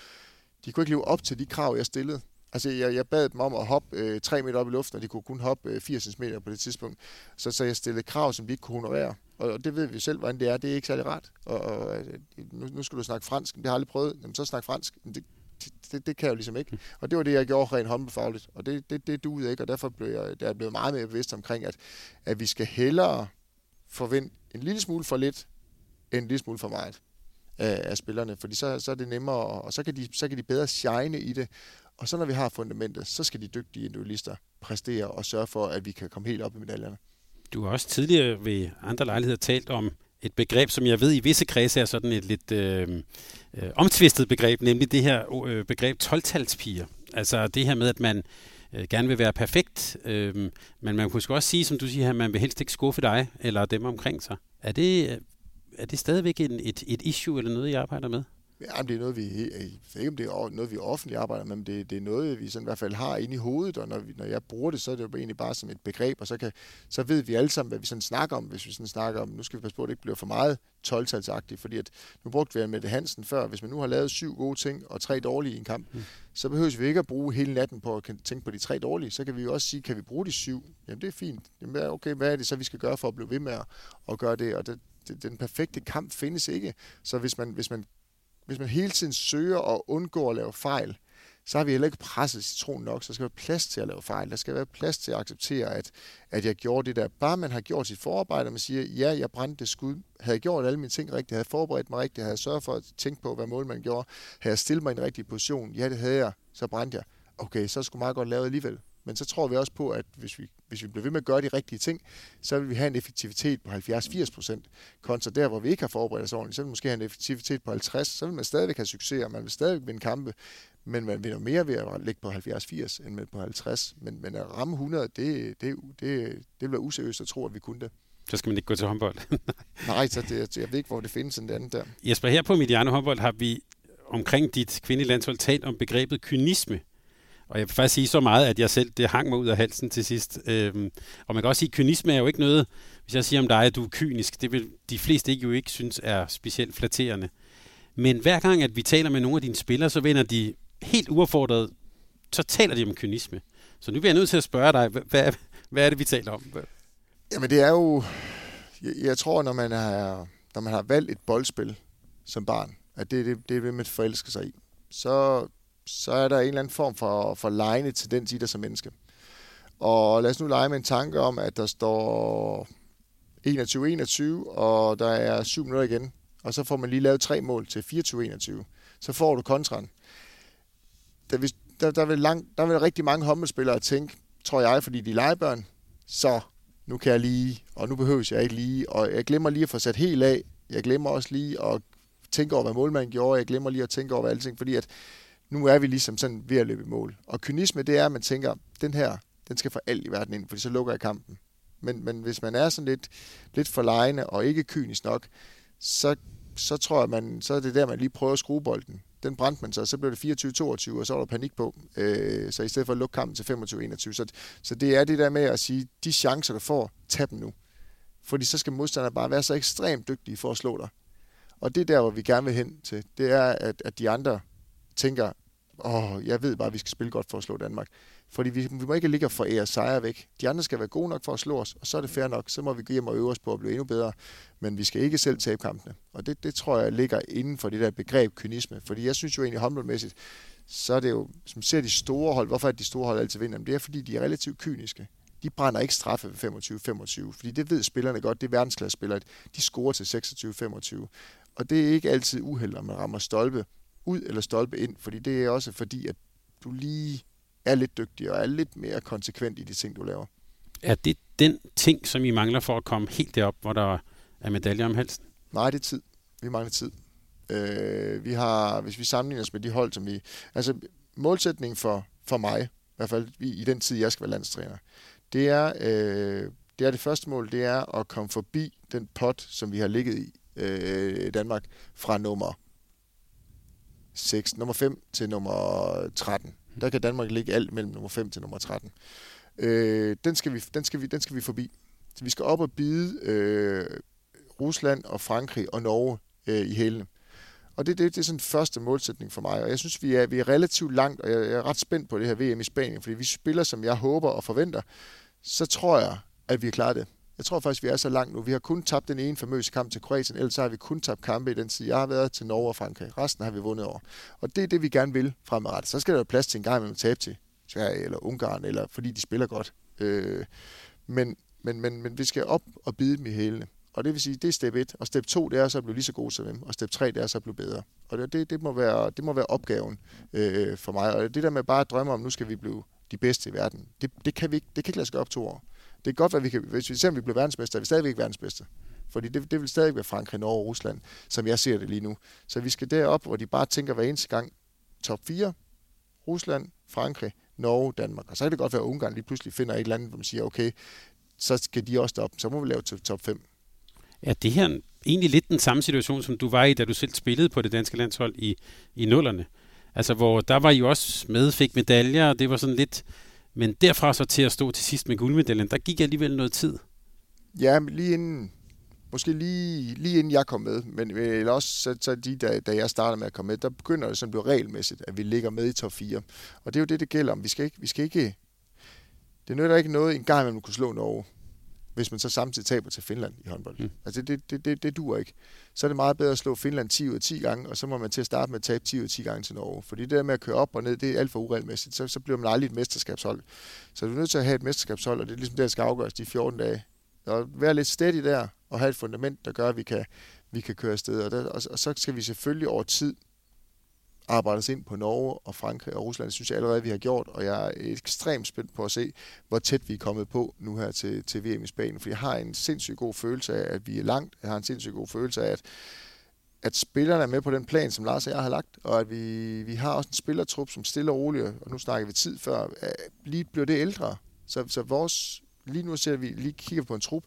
de kunne ikke leve op til de krav, jeg stillede. Altså, jeg, jeg bad dem om at hoppe øh, 3 meter op i luften, og de kunne kun hoppe øh, 80 cm på det tidspunkt. Så, så jeg stillede krav, som de ikke kunne honorere. Og det ved vi selv, hvordan det er. Det er ikke særlig rart. Og, og øh, nu, nu skal du snakke fransk. Det har jeg aldrig prøvet. Jamen, så snak fransk. Det, det, det kan jeg jo ligesom ikke. Og det var det, jeg gjorde rent håndbefagligt. Og det, det, det duede ikke, og derfor blev jeg, der er blevet meget mere bevidst omkring, at, at vi skal hellere forvente en lille smule for lidt, end en lille smule for meget af, af spillerne, fordi så, så er det nemmere, og så kan, de, så kan de bedre shine i det, og så når vi har fundamentet, så skal de dygtige individualister præstere og sørge for, at vi kan komme helt op i medaljerne. Du har også tidligere ved andre lejligheder talt om et begreb, som jeg ved i visse kredse er sådan et lidt øh, øh, omtvistet begreb, nemlig det her øh, begreb 12 Altså det her med, at man øh, gerne vil være perfekt, øh, men man kunne også sige, som du siger, at man vil helst ikke skuffe dig eller dem omkring sig. Er det, øh, er det stadigvæk en, et, et issue eller noget, I arbejder med? Ja, det er noget, vi, jeg ved ikke, om det er noget, vi offentligt arbejder med, men det, det er noget, vi sådan i hvert fald har inde i hovedet, og når, vi, når jeg bruger det, så er det jo egentlig bare som et begreb, og så, kan, så ved vi alle sammen, hvad vi sådan snakker om, hvis vi sådan snakker om, nu skal vi passe på, at det ikke bliver for meget 12 fordi at nu brugte vi med det Hansen før, hvis man nu har lavet syv gode ting og tre dårlige i en kamp, mm. så behøver vi ikke at bruge hele natten på at tænke på de tre dårlige, så kan vi jo også sige, kan vi bruge de syv? Jamen det er fint. Jamen, okay, hvad er det så, vi skal gøre for at blive ved med at, at gøre det? Og det, den perfekte kamp findes ikke. Så hvis man, hvis man hvis man hele tiden søger at undgå at lave fejl, så har vi heller ikke presset citronen nok, så der skal være plads til at lave fejl. Der skal være plads til at acceptere, at, at jeg gjorde det der. Bare man har gjort sit forarbejde, og man siger, ja, jeg brændte det skud. Havde jeg gjort alle mine ting rigtigt, havde jeg forberedt mig rigtigt, havde jeg sørget for at tænke på, hvad mål man gjorde, havde jeg stillet mig i en rigtig position, ja, det havde jeg, så brændte jeg. Okay, så skulle meget godt lave alligevel. Men så tror vi også på, at hvis vi, hvis vi bliver ved med at gøre de rigtige ting, så vil vi have en effektivitet på 70-80 procent. Kontra der, hvor vi ikke har forberedt os ordentligt, så vil vi måske have en effektivitet på 50. Så vil man stadigvæk have succes, og man vil stadigvæk vinde kampe. Men man vinder mere ved at ligge på 70-80 end med på 50. Men, men at ramme 100, det, det, det, det være useriøst at tro, at vi kunne det. Så skal man ikke gå til håndbold. Nej, så det, jeg ved ikke, hvor det findes en anden der. Jesper, her på Mediano håndbold har vi omkring dit kvindelige landshold talt om begrebet kynisme. Og jeg vil faktisk sige så meget, at jeg selv, det hang mig ud af halsen til sidst. Øhm, og man kan også sige, at kynisme er jo ikke noget, hvis jeg siger om dig, at du er kynisk, det vil de fleste ikke jo ikke synes er specielt flatterende. Men hver gang, at vi taler med nogle af dine spillere, så vender de helt uaffordret, så taler de om kynisme. Så nu bliver jeg nødt til at spørge dig, hvad, hvad er det, vi taler om? Jamen det er jo, jeg, jeg tror, når man, har, når man har valgt et boldspil som barn, at det er det, det, det, man forelsker sig i, så så er der en eller anden form for, for lejende tendens i dig som menneske. Og lad os nu lege med en tanke om, at der står 21-21, og der er 7 minutter igen, og så får man lige lavet tre mål til 24-21. Så får du kontran. Der, hvis, der, der, vil lang, der vil rigtig mange håndboldspillere tænke, tror jeg, fordi de er legebørn, så nu kan jeg lige, og nu behøver jeg ikke lige, og jeg glemmer lige at få sat helt af. Jeg glemmer også lige at tænke over, hvad målmanden gjorde. Jeg glemmer lige at tænke over alting, fordi at nu er vi ligesom sådan ved at løbe i mål. Og kynisme, det er, at man tænker, den her, den skal for alt i verden ind, fordi så lukker jeg kampen. Men, men hvis man er sådan lidt, lidt for lejende og ikke kynisk nok, så, så tror jeg, man, så er det der, man lige prøver at skrue bolden. Den brændte man så, så blev det 24-22, og så var der panik på. Øh, så i stedet for at lukke kampen til 25-21. Så, så det er det der med at sige, de chancer, du får, tag dem nu. Fordi så skal modstanderne bare være så ekstremt dygtige for at slå dig. Og det er der, hvor vi gerne vil hen til. Det er, at, at de andre tænker, åh, jeg ved bare, at vi skal spille godt for at slå Danmark. Fordi vi, vi må ikke ligge og forære sejre væk. De andre skal være gode nok for at slå os, og så er det fair nok. Så må vi gå hjem og øve os på at blive endnu bedre. Men vi skal ikke selv tabe kampene. Og det, det tror jeg ligger inden for det der begreb kynisme. Fordi jeg synes jo egentlig håndboldmæssigt, så er det jo, som ser de store hold, hvorfor er de store hold altid vinder? det er fordi, de er relativt kyniske. De brænder ikke straffe ved 25-25, fordi det ved spillerne godt, det er verdensklasse spillere. De scorer til 26-25. Og det er ikke altid uheld, når man rammer stolpe ud eller stolpe ind, fordi det er også fordi, at du lige er lidt dygtig og er lidt mere konsekvent i de ting, du laver. Er det den ting, som I mangler for at komme helt derop, hvor der er medaljer om halsen? Nej, det er tid. Vi mangler tid. Øh, vi har, hvis vi sammenligner os med de hold, som vi... Altså, målsætningen for, for mig, i hvert fald i den tid, jeg skal være landstræner, det er, øh, det er det første mål, det er at komme forbi den pot, som vi har ligget i øh, Danmark, fra nummer 6, nummer 5 til nummer 13. Der kan Danmark ligge alt mellem nummer 5 til nummer 13. Øh, den, skal vi, den, skal vi, den skal vi forbi. Så vi skal op og bide øh, Rusland og Frankrig og Norge øh, i hælene. Og det, det, det er sådan første målsætning for mig. Og jeg synes, vi er, vi er relativt langt, og jeg er ret spændt på det her VM i Spanien, fordi vi spiller, som jeg håber og forventer, så tror jeg, at vi har klaret det. Jeg tror faktisk, vi er så langt nu. Vi har kun tabt den ene famøse kamp til Kroatien, ellers har vi kun tabt kampe i den tid. Jeg har været til Norge og Frankrig. Resten har vi vundet over. Og det er det, vi gerne vil fremadrettet. Så skal der jo plads til en gang med tabe til Sverige eller Ungarn, eller fordi de spiller godt. Øh, men, men, men, men vi skal op og bide dem i hælene. Og det vil sige, det er step 1. Og step 2, det er så at blive lige så god som dem. Og step 3, det er så at blive bedre. Og det, det, det, må, være, det må være opgaven øh, for mig. Og det der med bare at drømme om, nu skal vi blive de bedste i verden, det, det, kan, vi ikke, det kan ikke lade sig gøre op to år. Det kan godt være, at vi kan, hvis vi ser, om vi bliver verdensmester, er vi stadigvæk verdensmester. Fordi det, det vil stadig være Frankrig, Norge og Rusland, som jeg ser det lige nu. Så vi skal derop, hvor de bare tænker hver eneste gang, top 4, Rusland, Frankrig, Norge, Danmark. Og så kan det godt være, at Ungarn lige pludselig finder et eller andet, hvor man siger, okay, så skal de også op. Så må vi lave til top 5. Er det her egentlig lidt den samme situation, som du var i, da du selv spillede på det danske landshold i, i nullerne? Altså, hvor der var I også med, fik medaljer, og det var sådan lidt men derfra så til at stå til sidst med guldmedaljen, der gik alligevel noget tid. Ja, lige inden, måske lige, lige inden jeg kom med, men øh, eller også så, så de, da, da jeg startede med at komme med, der begynder det sådan at blive regelmæssigt, at vi ligger med i top 4. Og det er jo det, det gælder om. Vi skal ikke, vi skal ikke det nytter ikke noget en gang, man kunne slå Norge hvis man så samtidig taber til Finland i håndbold. Mm. Altså det, det, det, det duer ikke. Så er det meget bedre at slå Finland 10 ud af 10 gange, og så må man til at starte med at tabe 10 ud af 10 gange til Norge. Fordi det der med at køre op og ned, det er alt for uregelmæssigt. Så, så bliver man aldrig et mesterskabshold. Så du er nødt til at have et mesterskabshold, og det er ligesom det, der skal afgøres de 14 dage. Og være lidt steady der, og have et fundament, der gør, at vi kan, vi kan køre afsted. Og, der, og, og så skal vi selvfølgelig over tid arbejdes ind på Norge og Frankrig og Rusland. Det synes jeg allerede, vi har gjort, og jeg er ekstremt spændt på at se, hvor tæt vi er kommet på nu her til, til VM i Spanien. For jeg har en sindssygt god følelse af, at vi er langt. Jeg har en sindssygt god følelse af, at, at spillerne er med på den plan, som Lars og jeg har lagt, og at vi, vi har også en spillertrup, som stille og roligt, og nu snakker vi tid før, lige bliver det ældre. Så, så vores lige nu ser vi lige kigger på en trup,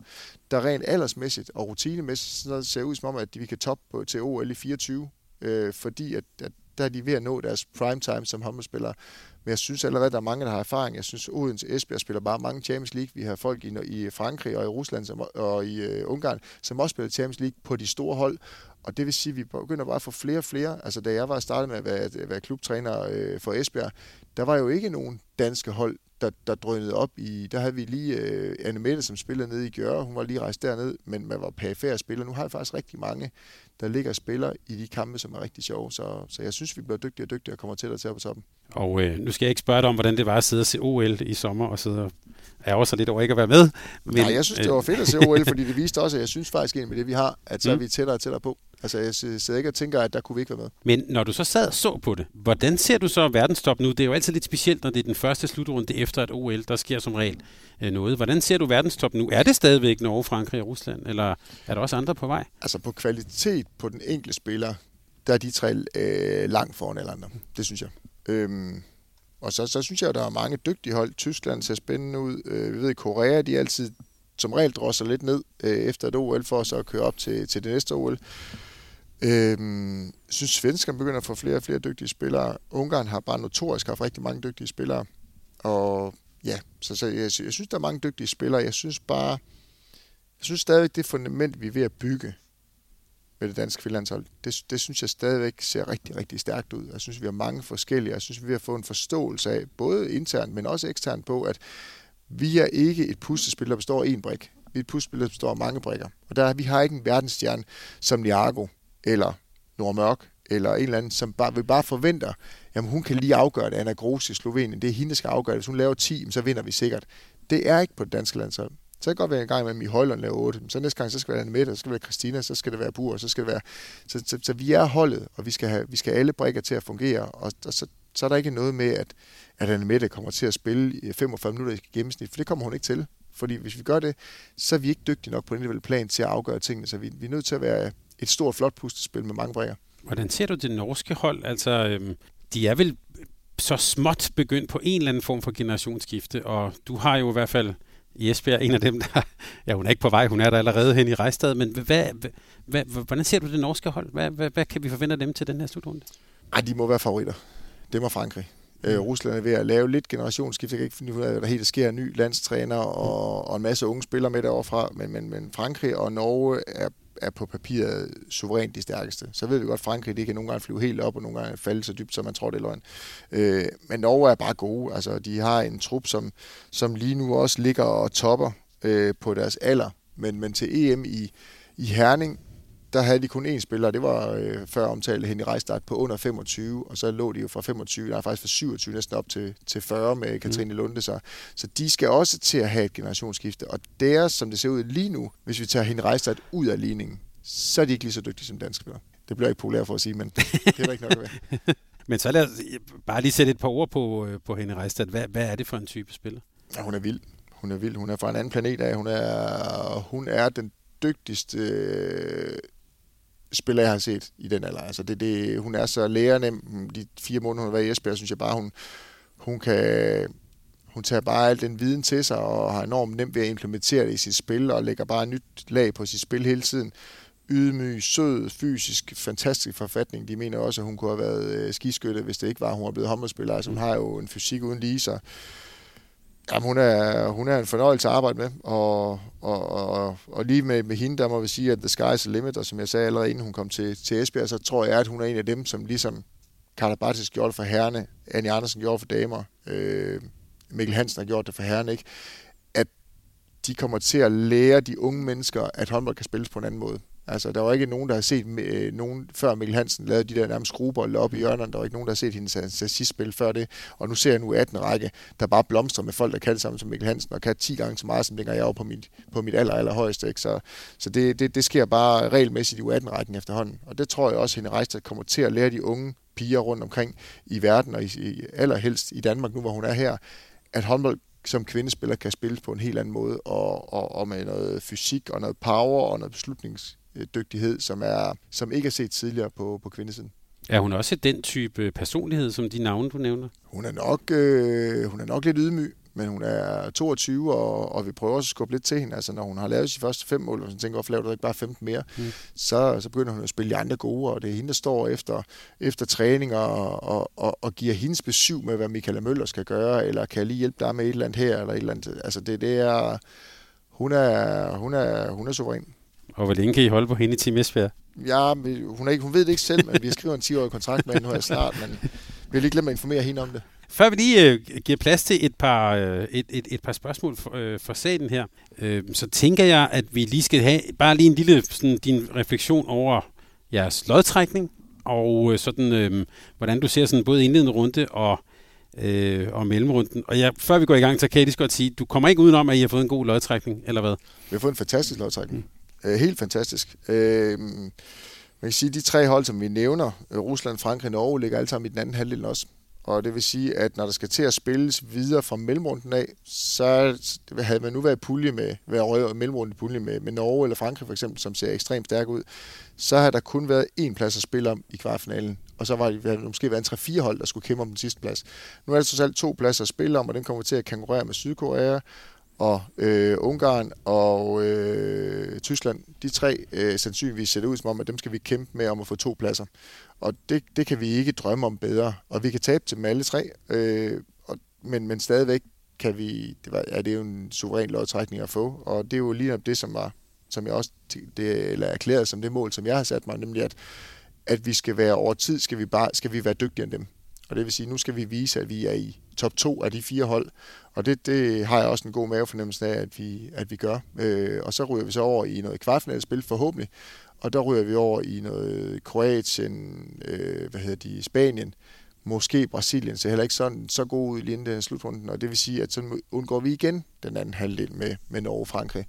der rent aldersmæssigt og rutinemæssigt så ser ud som om, at vi kan toppe på, til OL i 24, øh, fordi at, at der er de ved at nå deres primetime som håndboldspillere. Men jeg synes allerede, der er mange, der har erfaring. Jeg synes, Odense Esbjerg spiller bare mange Champions League. Vi har folk i, i Frankrig og i Rusland som, og i uh, Ungarn, som også spiller Champions League på de store hold. Og det vil sige, at vi begynder bare at få flere og flere. Altså, da jeg var startet med at være, at være klubtræner øh, for Esbjerg, der var jo ikke nogen danske hold, der, der drønede op i... Der havde vi lige øh, Anne Mette, som spillede nede i Gjøre. Hun var lige rejst derned, men man var perifære spiller. Nu har jeg faktisk rigtig mange, der ligger og spiller i de kampe, som er rigtig sjove. Så, så jeg synes, vi bliver dygtigere og dygtigere og kommer til at tage på toppen. Og øh, nu skal jeg ikke spørge dig om, hvordan det var at sidde og se OL i sommer og sidde og er også lidt over ikke at være med. Men, Nej, jeg synes, det var fedt at se OL, fordi det viste også, at jeg synes faktisk, at med det vi har, at så er mm. vi tættere og tættere på. Altså, jeg sidder ikke og tænker, at der kunne vi ikke være med. Men når du så sad og så på det, hvordan ser du så verdenstop nu? Det er jo altid lidt specielt, når det er den første slutrunde efter et OL. Der sker som regel øh, noget. Hvordan ser du verdenstop nu? Er det stadigvæk Norge, Frankrig og Rusland, eller er der også andre på vej? Altså på kvalitet på den enkelte spiller, der er de tre øh, langt foran alle andre. Det synes jeg. Øhm, og så, så synes jeg, at der er mange dygtige hold. Tyskland ser spændende ud. Øh, vi ved, Korea, de altid som regel drosser lidt ned øh, efter et OL, for så at køre op til, til det næste OL. Øhm, synes, svenskerne begynder at få flere og flere dygtige spillere. Ungarn har bare notorisk haft rigtig mange dygtige spillere. Og ja, så, så jeg, jeg synes, der er mange dygtige spillere. Jeg synes bare, jeg synes stadigvæk, det fundament, vi er ved at bygge med det danske kvindelandshold, det, det synes jeg stadigvæk ser rigtig, rigtig stærkt ud. Jeg synes, vi har mange forskellige. Jeg synes, vi har fået en forståelse af, både internt, men også eksternt på, at vi er ikke et puslespil, der består af én brik. Vi er et puslespil, der består af mange brikker. Og der, vi har ikke en verdensstjerne som Niago, eller Nordmørk, eller en eller anden, som bare, vi bare forventer, jamen hun kan lige afgøre det, Anna Gros i Slovenien, det er hende, der skal afgøre det. Hvis hun laver 10, så vinder vi sikkert. Det er ikke på det danske landshold. Så kan det godt være en gang med i Højlund laver 8. Så næste gang, så skal det være Mette, så skal det være Christina, så skal det være Bur, så skal det være... Så, så, så vi er holdet, og vi skal have, vi skal have alle brækker til at fungere, og, og så, så er der ikke noget med, at, at Anne Mette kommer til at spille i 45 minutter i gennemsnit, for det kommer hun ikke til. Fordi hvis vi gør det, så er vi ikke dygtige nok på den plan til at afgøre tingene, så vi, vi er nødt til at være et stort, flot puslespil med mange brækker. Hvordan ser du det norske hold? Altså, øhm, de er vel så småt begyndt på en eller anden form for generationsskifte, og du har jo i hvert fald i Esbjerg, en af dem, der, ja, hun er ikke på vej, hun er der allerede hen i Rejstad, men hvad, hvad, hvordan ser du det norske hold? Hvad, hvad, hvad kan vi forvente af dem til den her slutrunde? Ej, de må være favoritter. Det må Frankrig. Øh, Rusland er ved at lave lidt generationsskift. Jeg kan ikke finde ud af, hvad der helt sker. Ny landstræner og, og en masse unge spillere med derovre Men, men, men Frankrig og Norge er er på papiret suverænt de stærkeste. Så ved vi godt, at Frankrig det kan nogle gange flyve helt op, og nogle gange falde så dybt, som man tror, det er løgn. Øh, men Norge er bare gode. Altså, de har en trup, som, som lige nu også ligger og topper øh, på deres alder. Men, men til EM i, i Herning, der havde de kun én spiller, det var øh, før omtalt Henny Rejstart på under 25, og så lå de jo fra 25, nej faktisk fra 27 næsten op til, til 40 med Katrine mm. Lunde. Så, så de skal også til at have et generationsskifte, og deres, som det ser ud lige nu, hvis vi tager Henny Rejstart ud af ligningen, så er de ikke lige så dygtige som danske spillere. Det bliver ikke populært for at sige, men det er der ikke nok være. men så lad os bare lige sætte et par ord på, øh, på Henny Rejstad. Hvad, hvad er det for en type spiller? Ja, hun er vild. Hun er vild. Hun er fra en anden planet af. Hun er, hun er den dygtigste øh, spiller, jeg har set i den alder. Altså det, det, hun er så lærernem. De fire måneder, hun har været i Esbjerg, synes jeg bare, hun, hun kan... Hun tager bare al den viden til sig og har enormt nemt ved at implementere det i sit spil og lægger bare nyt lag på sit spil hele tiden. Ydmyg, sød, fysisk, fantastisk forfatning. De mener også, at hun kunne have været øh, skiskytte, hvis det ikke var, at hun var blevet håndboldspiller. Altså hun har jo en fysik uden lige, så Jamen, hun er, hun er en fornøjelse at arbejde med, og, og, og, og lige med, med hende, der må vi sige, at the sky's the limit, og som jeg sagde allerede, inden hun kom til, til Esbjerg, så tror jeg, at hun er en af dem, som ligesom Carla Bartis gjorde det for herrene, Annie Andersen gjorde for damer, øh, Mikkel Hansen har gjort det for herrene, ikke? at de kommer til at lære de unge mennesker, at håndbold kan spilles på en anden måde. Altså, der var ikke nogen, der har set øh, nogen, før Mikkel Hansen lavede de der nærmest skruebold op i hjørnerne. Der var ikke nogen, der har set hendes spil før det. Og nu ser jeg nu 18 række, der bare blomstrer med folk, der kan det samme som Mikkel Hansen, og kan 10 gange så meget, som dengang jeg var på mit, på mit aller, aller højeste. Ikke? Så, så det, det, det, sker bare regelmæssigt i U18-rækken efterhånden. Og det tror jeg også, at Hende Reistad kommer til at lære de unge piger rundt omkring i verden, og i, i, allerhelst i Danmark, nu hvor hun er her, at håndbold som kvindespiller kan spilles på en helt anden måde, og, og, og med noget fysik og noget power og noget beslutnings dygtighed, som, er, som ikke er set tidligere på, på kvindesiden. Er hun også den type personlighed, som de navne, du nævner? Hun er nok, øh, hun er nok lidt ydmyg, men hun er 22, og, og vi prøver også at skubbe lidt til hende. Altså, når hun har lavet sine første fem mål, og så tænker, hvorfor laver du ikke bare 15 mere? Mm. Så, så begynder hun at spille de andre gode, og det er hende, der står efter, efter træning og, og, og, og giver hendes besøg med, hvad Michaela Møller skal gøre, eller kan jeg lige hjælpe dig med et eller andet her, eller et eller andet. Altså, det, det er, hun er, hun er, hun er suveræn. Og hvor længe kan I holde på hende i Team Esbjerg? Ja, hun, er ikke, hun ved det ikke selv, men vi skriver en 10-årig kontrakt med hende her snart, men vi vil ikke glemme at informere hende om det. Før vi lige øh, giver plads til et par, øh, et, et, et par spørgsmål for, øh, for salen her, øh, så tænker jeg, at vi lige skal have bare lige en lille sådan, din refleksion over jeres lodtrækning, og øh, sådan, øh, hvordan du ser sådan både indledende runde og øh, og mellemrunden. Og ja, før vi går i gang, så kan jeg lige godt sige, du kommer ikke udenom, at I har fået en god lodtrækning, eller hvad? Vi har fået en fantastisk lodtrækning. Øh, helt fantastisk. Øh, man kan sige, at de tre hold, som vi nævner, øh, Rusland, Frankrig og Norge, ligger alle sammen i den anden halvdel også. Og det vil sige, at når der skal til at spilles videre fra mellemrunden af, så havde man nu været pulje med, været mellemrunden i pulje med, med Norge eller Frankrig for eksempel, som ser ekstremt stærk ud, så har der kun været én plads at spille om i kvartfinalen. Og så var det måske været en 3-4 hold, der skulle kæmpe om den sidste plads. Nu er der så alt to pladser at spille om, og den kommer til at konkurrere med Sydkorea, og øh, Ungarn og øh, Tyskland, de tre øh, sandsynligvis ser det ud som om, at dem skal vi kæmpe med om at få to pladser. Og det, det kan vi ikke drømme om bedre. Og vi kan tabe til dem alle tre, øh, og, men, men stadigvæk kan vi, det var, ja, det er jo en suveræn lodtrækning at få, og det er jo lige det, som var, som jeg også det, eller erklæret som det mål, som jeg har sat mig, nemlig at, at vi skal være over tid, skal vi, bare, skal vi være dygtigere end dem. Og det vil sige, nu skal vi vise, at vi er i top to af de fire hold. Og det, det har jeg også en god mavefornemmelse af, at vi, at vi gør. Øh, og så ryger vi så over i noget kvartfinalspil forhåbentlig. Og der ryger vi over i noget Kroatien, øh, hvad hedder de, Spanien, måske Brasilien så heller ikke sådan, så god ud lige inden den slutrunden, og det vil sige, at så undgår vi igen den anden halvdel med, med Norge og Frankrig.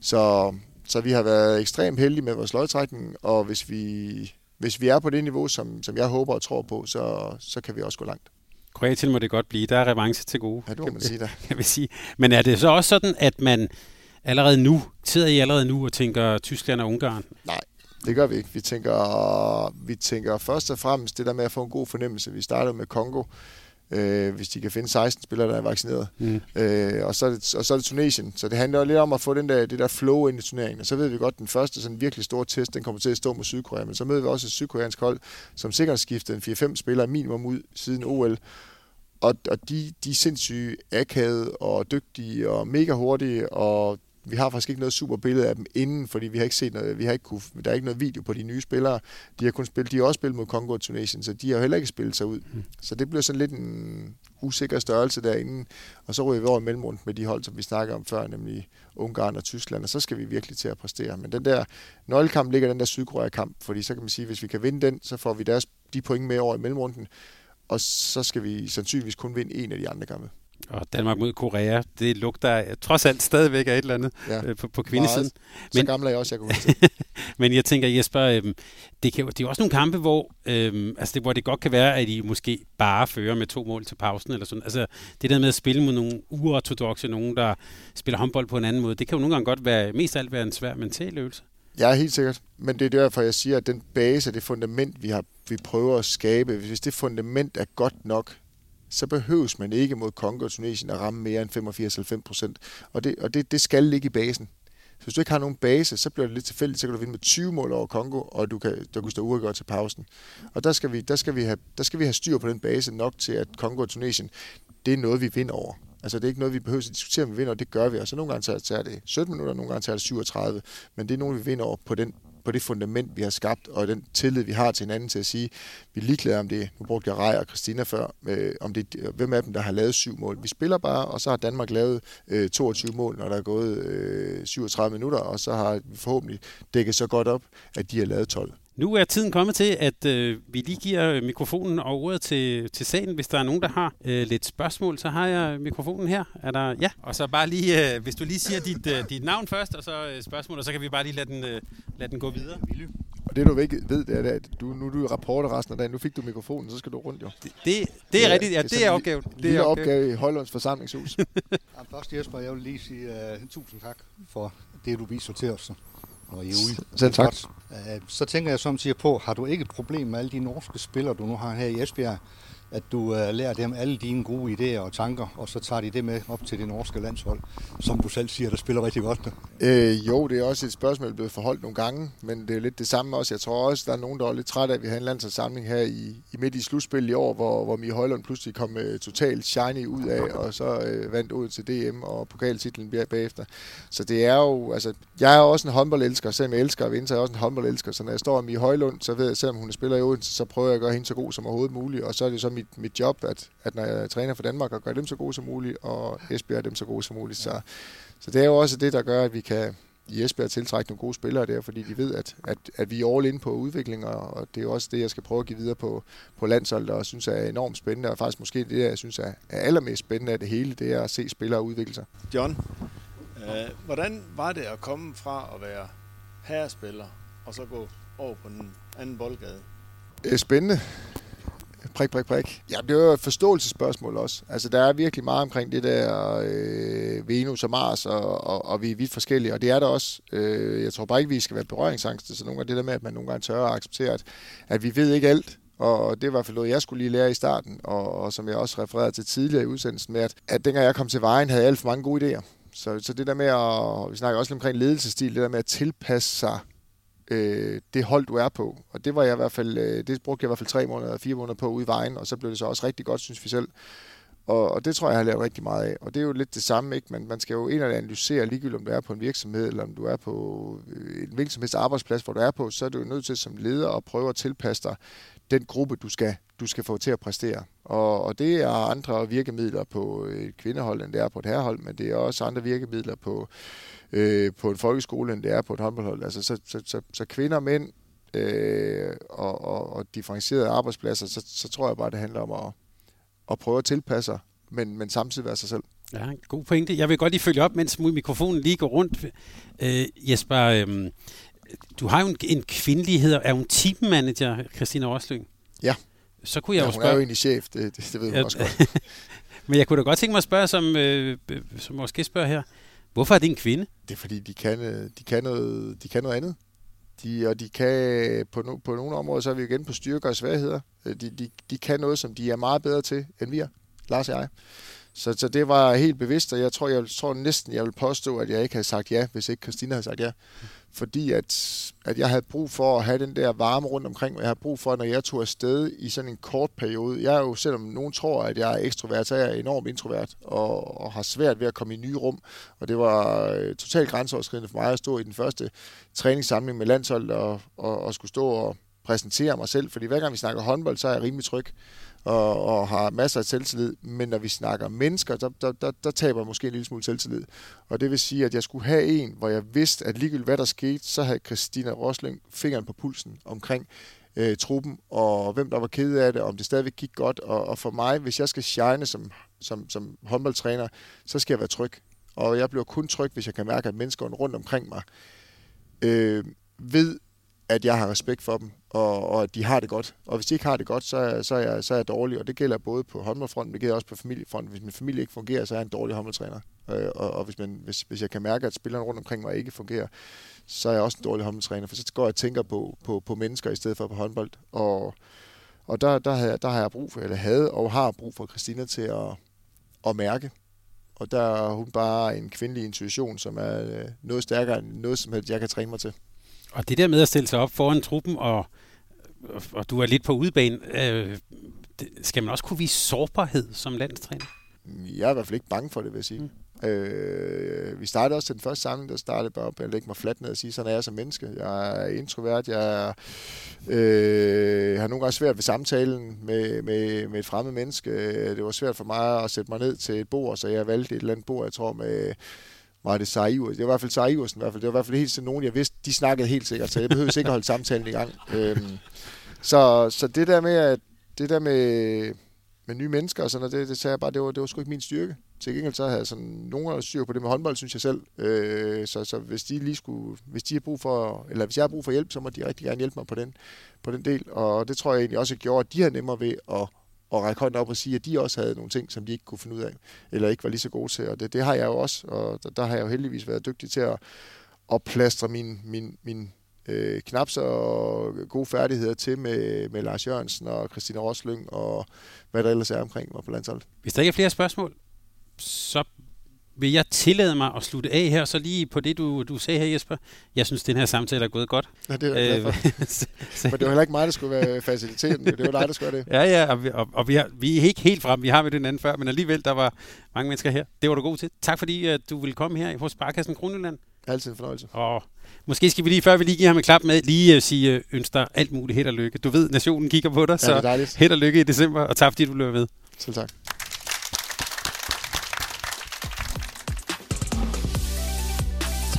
Så, så vi har været ekstremt heldige med vores lodtrækning, og hvis vi, hvis vi er på det niveau, som, som jeg håber og tror på, så, så kan vi også gå langt. Kroatien må det godt blive. Der er revanche til gode. Ja, det kan man sige der. Jeg vil sige. Men er det så også sådan, at man allerede nu, sidder I allerede nu og tænker Tyskland og Ungarn? Nej, det gør vi ikke. Vi tænker, vi tænker først og fremmest det der med at få en god fornemmelse. Vi startede med Kongo, øh, hvis de kan finde 16 spillere, der er vaccineret. Mm. Øh, og, så er det, og så er det Tunesien. Så det handler lidt om at få den der, det der flow ind i turneringen. Og så ved vi godt, at den første sådan virkelig store test, den kommer til at stå mod Sydkorea. Men så møder vi også et sydkoreansk hold, som sikkert skiftet en 4-5 spillere minimum ud siden OL. Og, og de, de er sindssygt akavede og dygtige og mega hurtige, og vi har faktisk ikke noget super billede af dem inden, fordi vi har ikke set noget, vi har ikke kunne, der er ikke noget video på de nye spillere. De har kun spillet, de har også spillet mod Kongo og Tunesien, så de har heller ikke spillet sig ud. Mm. Så det bliver sådan lidt en usikker størrelse derinde. Og så ryger vi over mellemrundt med de hold, som vi snakker om før, nemlig Ungarn og Tyskland, og så skal vi virkelig til at præstere. Men den der nøglekamp ligger den der Sydkorea-kamp, fordi så kan man sige, hvis vi kan vinde den, så får vi deres, de point med over i mellemrunden, og så skal vi sandsynligvis kun vinde en af de andre kampe. Og Danmark mod Korea, det lugter trods alt stadigvæk af et eller andet ja. øh, på, på kvindesiden. Men, så gammel er jeg også, jeg kunne Men jeg tænker, Jesper, øh, det, kan, det er også nogle kampe, hvor, øh, altså det, hvor det godt kan være, at I måske bare fører med to mål til pausen. Eller sådan. Altså, det der med at spille mod nogle uortodoxe, nogen, der spiller håndbold på en anden måde, det kan jo nogle gange godt være, mest alt være en svær mental øvelse. Ja, helt sikkert. Men det er derfor, jeg siger, at den base, det fundament, vi, har, vi prøver at skabe, hvis det fundament er godt nok, så behøves man ikke mod Kongo og Tunesien at ramme mere end 85-90 procent. Og, det, og det, det skal ligge i basen. Så hvis du ikke har nogen base, så bliver det lidt tilfældigt, så kan du vinde med 20 mål over Kongo, og du kan, du kan stå uafgjort til pausen. Og der skal, vi, der, skal vi have, der skal vi have styr på den base nok til, at Kongo og Tunesien, det er noget, vi vinder over. Altså det er ikke noget, vi behøver at diskutere, om vi vinder, og det gør vi. Og så nogle gange tager det 17 minutter, nogle gange tager det 37, men det er noget, vi vinder over på den på det fundament, vi har skabt, og den tillid, vi har til hinanden til at sige, vi er ligeglade om det, nu brugte jeg Rej og Christina før, øh, om det, hvem af dem, der har lavet syv mål. Vi spiller bare, og så har Danmark lavet øh, 22 mål, når der er gået øh, 37 minutter, og så har vi forhåbentlig dækket så godt op, at de har lavet 12. Nu er tiden kommet til, at øh, vi lige giver mikrofonen og ordet til, til salen. Hvis der er nogen, der har øh, lidt spørgsmål, så har jeg mikrofonen her. Er der, ja, og så bare lige, øh, hvis du lige siger dit, øh, dit navn først, og så øh, spørgsmål, og så kan vi bare lige lade den, øh, lade den gå videre. Og det du ikke ved, det er, at du, nu er du rapporter resten af dagen. Nu fik du mikrofonen, så skal du rundt jo. Det, det, det er ja, rigtigt, ja, det, det er opgaven. Det er opgave i Højlunds forsamlingshus. ja, først Jesper, jeg vil lige sige uh, tusind tak for det, du viser til os og uge. Selv tak. Øh, så tænker jeg som siger på, har du ikke et problem med alle de norske spillere, du nu har her i Esbjerg? At du uh, lærer dem alle dine gode idéer og tanker, og så tager de det med op til det norske landshold, som du selv siger, der spiller rigtig godt. Øh, jo, det er også et spørgsmål, der er blevet forholdt nogle gange, men det er lidt det samme også. Jeg tror også, der er nogen, der er lidt træt af, at vi har en landsholdssamling her i, i midt i slutspil i år, hvor, hvor Mie Højlund pludselig kom uh, totalt shiny ud af, og så uh, vandt ud til DM og pokaltitlen bagefter. Så det er jo, altså, jeg er også en håndboldelsker, selvom jeg elsker at vinde, så er jeg også en håndboldelsker. Så når jeg står med Mie Højlund, så ved jeg, selvom hun spiller i Odense, så prøver jeg at gøre hende så god som overhovedet muligt, og så er det så mit, mit job, at, at når jeg træner for Danmark, og gør dem så gode som muligt, og Esbjerg dem så gode som muligt. Så, så det er jo også det, der gør, at vi kan, i Esbjerg tiltrække nogle gode spillere der, fordi de ved, at, at, at vi er all in på udvikling, og, og det er også det, jeg skal prøve at give videre på, på landsholdet, og synes er enormt spændende, og faktisk måske det, jeg synes er, er allermest spændende af det hele, det er at se spillere udvikle sig. John, øh, hvordan var det at komme fra at være herrespiller, og så gå over på den anden boldgade? Spændende. Prik, prik, prik. Ja, det er jo et forståelsesspørgsmål også. Altså, der er virkelig meget omkring det der øh, Venus og Mars, og, og, og vi er vidt forskellige, og det er der også. Øh, jeg tror bare ikke, vi skal være berøringsangste, så nogle af det der med, at man nogle gange tør at acceptere, at, at vi ved ikke alt, og det var i hvert fald noget, jeg skulle lige lære i starten, og, og som jeg også refererede til tidligere i udsendelsen med, at, at dengang jeg kom til vejen, havde jeg alt for mange gode idéer. Så, så det der med at, vi snakker også omkring ledelsestil, det der med at tilpasse sig øh, det hold, du er på. Og det var jeg i hvert fald, øh, det brugte jeg i hvert fald tre måneder, fire måneder på ude i vejen, og så blev det så også rigtig godt, synes vi selv. Og, og det tror jeg, jeg har lavet rigtig meget af. Og det er jo lidt det samme, ikke? Man, man skal jo ind og analysere ligegyldigt, om du er på en virksomhed, eller om du er på øh, en virksomheds arbejdsplads, hvor du er på, så er du jo nødt til som leder at prøve at tilpasse dig den gruppe, du skal, du skal få til at præstere. Og, og det er andre virkemidler på et kvindehold, end det er på et herrehold, men det er også andre virkemidler på, øh, på en folkeskole, end det er på et håndboldhold. Altså, så, så, så, så kvinder mænd øh, og, og, og differentierede arbejdspladser, så, så tror jeg bare, det handler om at, at prøve at tilpasse sig, men, men samtidig være sig selv. Ja, god pointe. Jeg vil godt lige følge op, mens mikrofonen lige går rundt. Øh, Jesper, øh, du har jo en, en kvindelig, hedder, er hun teammanager, Christina Roslyng? Ja. Så kunne jeg ja, jo hun spørge... er jo egentlig chef, det, det, det ved hun Ja. også godt. Men jeg kunne da godt tænke mig at spørge, som, øh, som vores gæst spørger her. Hvorfor er det en kvinde? Det er fordi, de kan, øh, de kan, noget, de kan noget andet. De, og de kan, på, no, på nogle områder, så er vi igen på styrker og svagheder. Øh, de, de, de kan noget, som de er meget bedre til, end vi er, Lars og jeg. Så, så det var helt bevidst, og jeg tror, jeg tror næsten, jeg vil påstå, at jeg ikke havde sagt ja, hvis ikke Christina havde sagt ja. Fordi at, at jeg havde brug for at have den der varme rundt omkring, og jeg har brug for, når jeg tog afsted i sådan en kort periode. Jeg er jo, selvom nogen tror, at jeg er ekstrovert, så er jeg enormt introvert, og, og har svært ved at komme i nye rum. Og det var øh, totalt grænseoverskridende for mig at stå i den første træningssamling med landsholdet, og, og, og skulle stå og præsentere mig selv. Fordi hver gang vi snakker håndbold, så er jeg rimelig tryg og, og har masser af selvtillid. Men når vi snakker mennesker, der, der, der, der taber jeg måske en lille smule selvtillid. Og det vil sige, at jeg skulle have en, hvor jeg vidste, at ligegyldigt hvad der skete, så havde Christina Rosling fingeren på pulsen omkring øh, truppen, og hvem der var ked af det, om det stadigvæk gik godt. Og, og for mig, hvis jeg skal shine som, som, som håndboldtræner, så skal jeg være tryg. Og jeg bliver kun tryg, hvis jeg kan mærke, at menneskerne rundt omkring mig øh, ved, at jeg har respekt for dem, og, og at de har det godt. Og hvis de ikke har det godt, så, så, er, jeg, så er jeg dårlig, og det gælder både på håndboldfronten, det gælder også på familiefronten. Hvis min familie ikke fungerer, så er jeg en dårlig håndboldtræner. Øh, og og hvis, man, hvis, hvis jeg kan mærke, at spillerne rundt omkring mig ikke fungerer, så er jeg også en dårlig håndboldtræner, for så går jeg og tænker på, på, på mennesker i stedet for på håndbold. Og, og der, der, havde, jeg- der har jeg brug for, eller havde og har brug for Christina til at, at mærke. Og der er hun bare en kvindelig intuition, som er øh, noget stærkere end noget som helst, jeg kan træne mig til. Og det der med at stille sig op foran truppen, og, og du er lidt på udebane, øh, skal man også kunne vise sårbarhed som landstræner? Jeg er i hvert fald ikke bange for det, vil jeg sige. Mm. Øh, vi startede også til den første samling, der startede bare op at lægge mig fladt ned og sige, sådan er jeg som menneske. Jeg er introvert, jeg er, øh, har nogle gange svært ved samtalen med, med, med et fremmed menneske. Det var svært for mig at sætte mig ned til et bord, så jeg valgte et eller andet bord, jeg tror med var det Sarah Iversen? Det var i hvert fald Sarah Iversen, i hvert fald. Det var i hvert fald helt til nogen, jeg vidste, de snakkede helt sikkert, så jeg behøvede ikke at holde samtalen i gang. Øhm, så, så det der med, at det der med, med nye mennesker og sådan noget, det, det sagde jeg bare, det var, det var sgu ikke min styrke. Til gengæld så havde jeg sådan nogen styr på det med håndbold, synes jeg selv. Øh, så, så hvis de lige skulle, hvis de har brug for, eller hvis jeg har brug for hjælp, så må de rigtig gerne hjælpe mig på den, på den del. Og det tror jeg egentlig også gjorde, at de har nemmere ved at, at række hånden op og sige, at de også havde nogle ting, som de ikke kunne finde ud af, eller ikke var lige så gode til. Og det, det har jeg jo også, og der, der har jeg jo heldigvis været dygtig til at, at plastre min, min, min øh, knap så gode færdigheder til med, med Lars Jørgensen og Christina Roslyng og hvad der ellers er omkring mig på landsholdet. Hvis der ikke er flere spørgsmål, så vil jeg tillade mig at slutte af her, så lige på det, du, du sagde her, Jesper. Jeg synes, den her samtale er gået godt. Ja, det er jeg så, Men det var heller ikke mig, der skulle være faciliteten. Det var dig, der skulle være det. Ja, ja, og, vi, og, og vi, har, vi er ikke helt frem. Vi har med den anden før, men alligevel, der var mange mennesker her. Det var du god til. Tak fordi, at du ville komme her hos Sparkassen Kronjylland. Altid en fornøjelse. Og måske skal vi lige, før vi lige giver ham en klap med, lige uh, sige uh, ønsker dig alt muligt held og lykke. Du ved, nationen kigger på dig, Ja, så held og lykke i december, og tak fordi du løber med. Selv tak.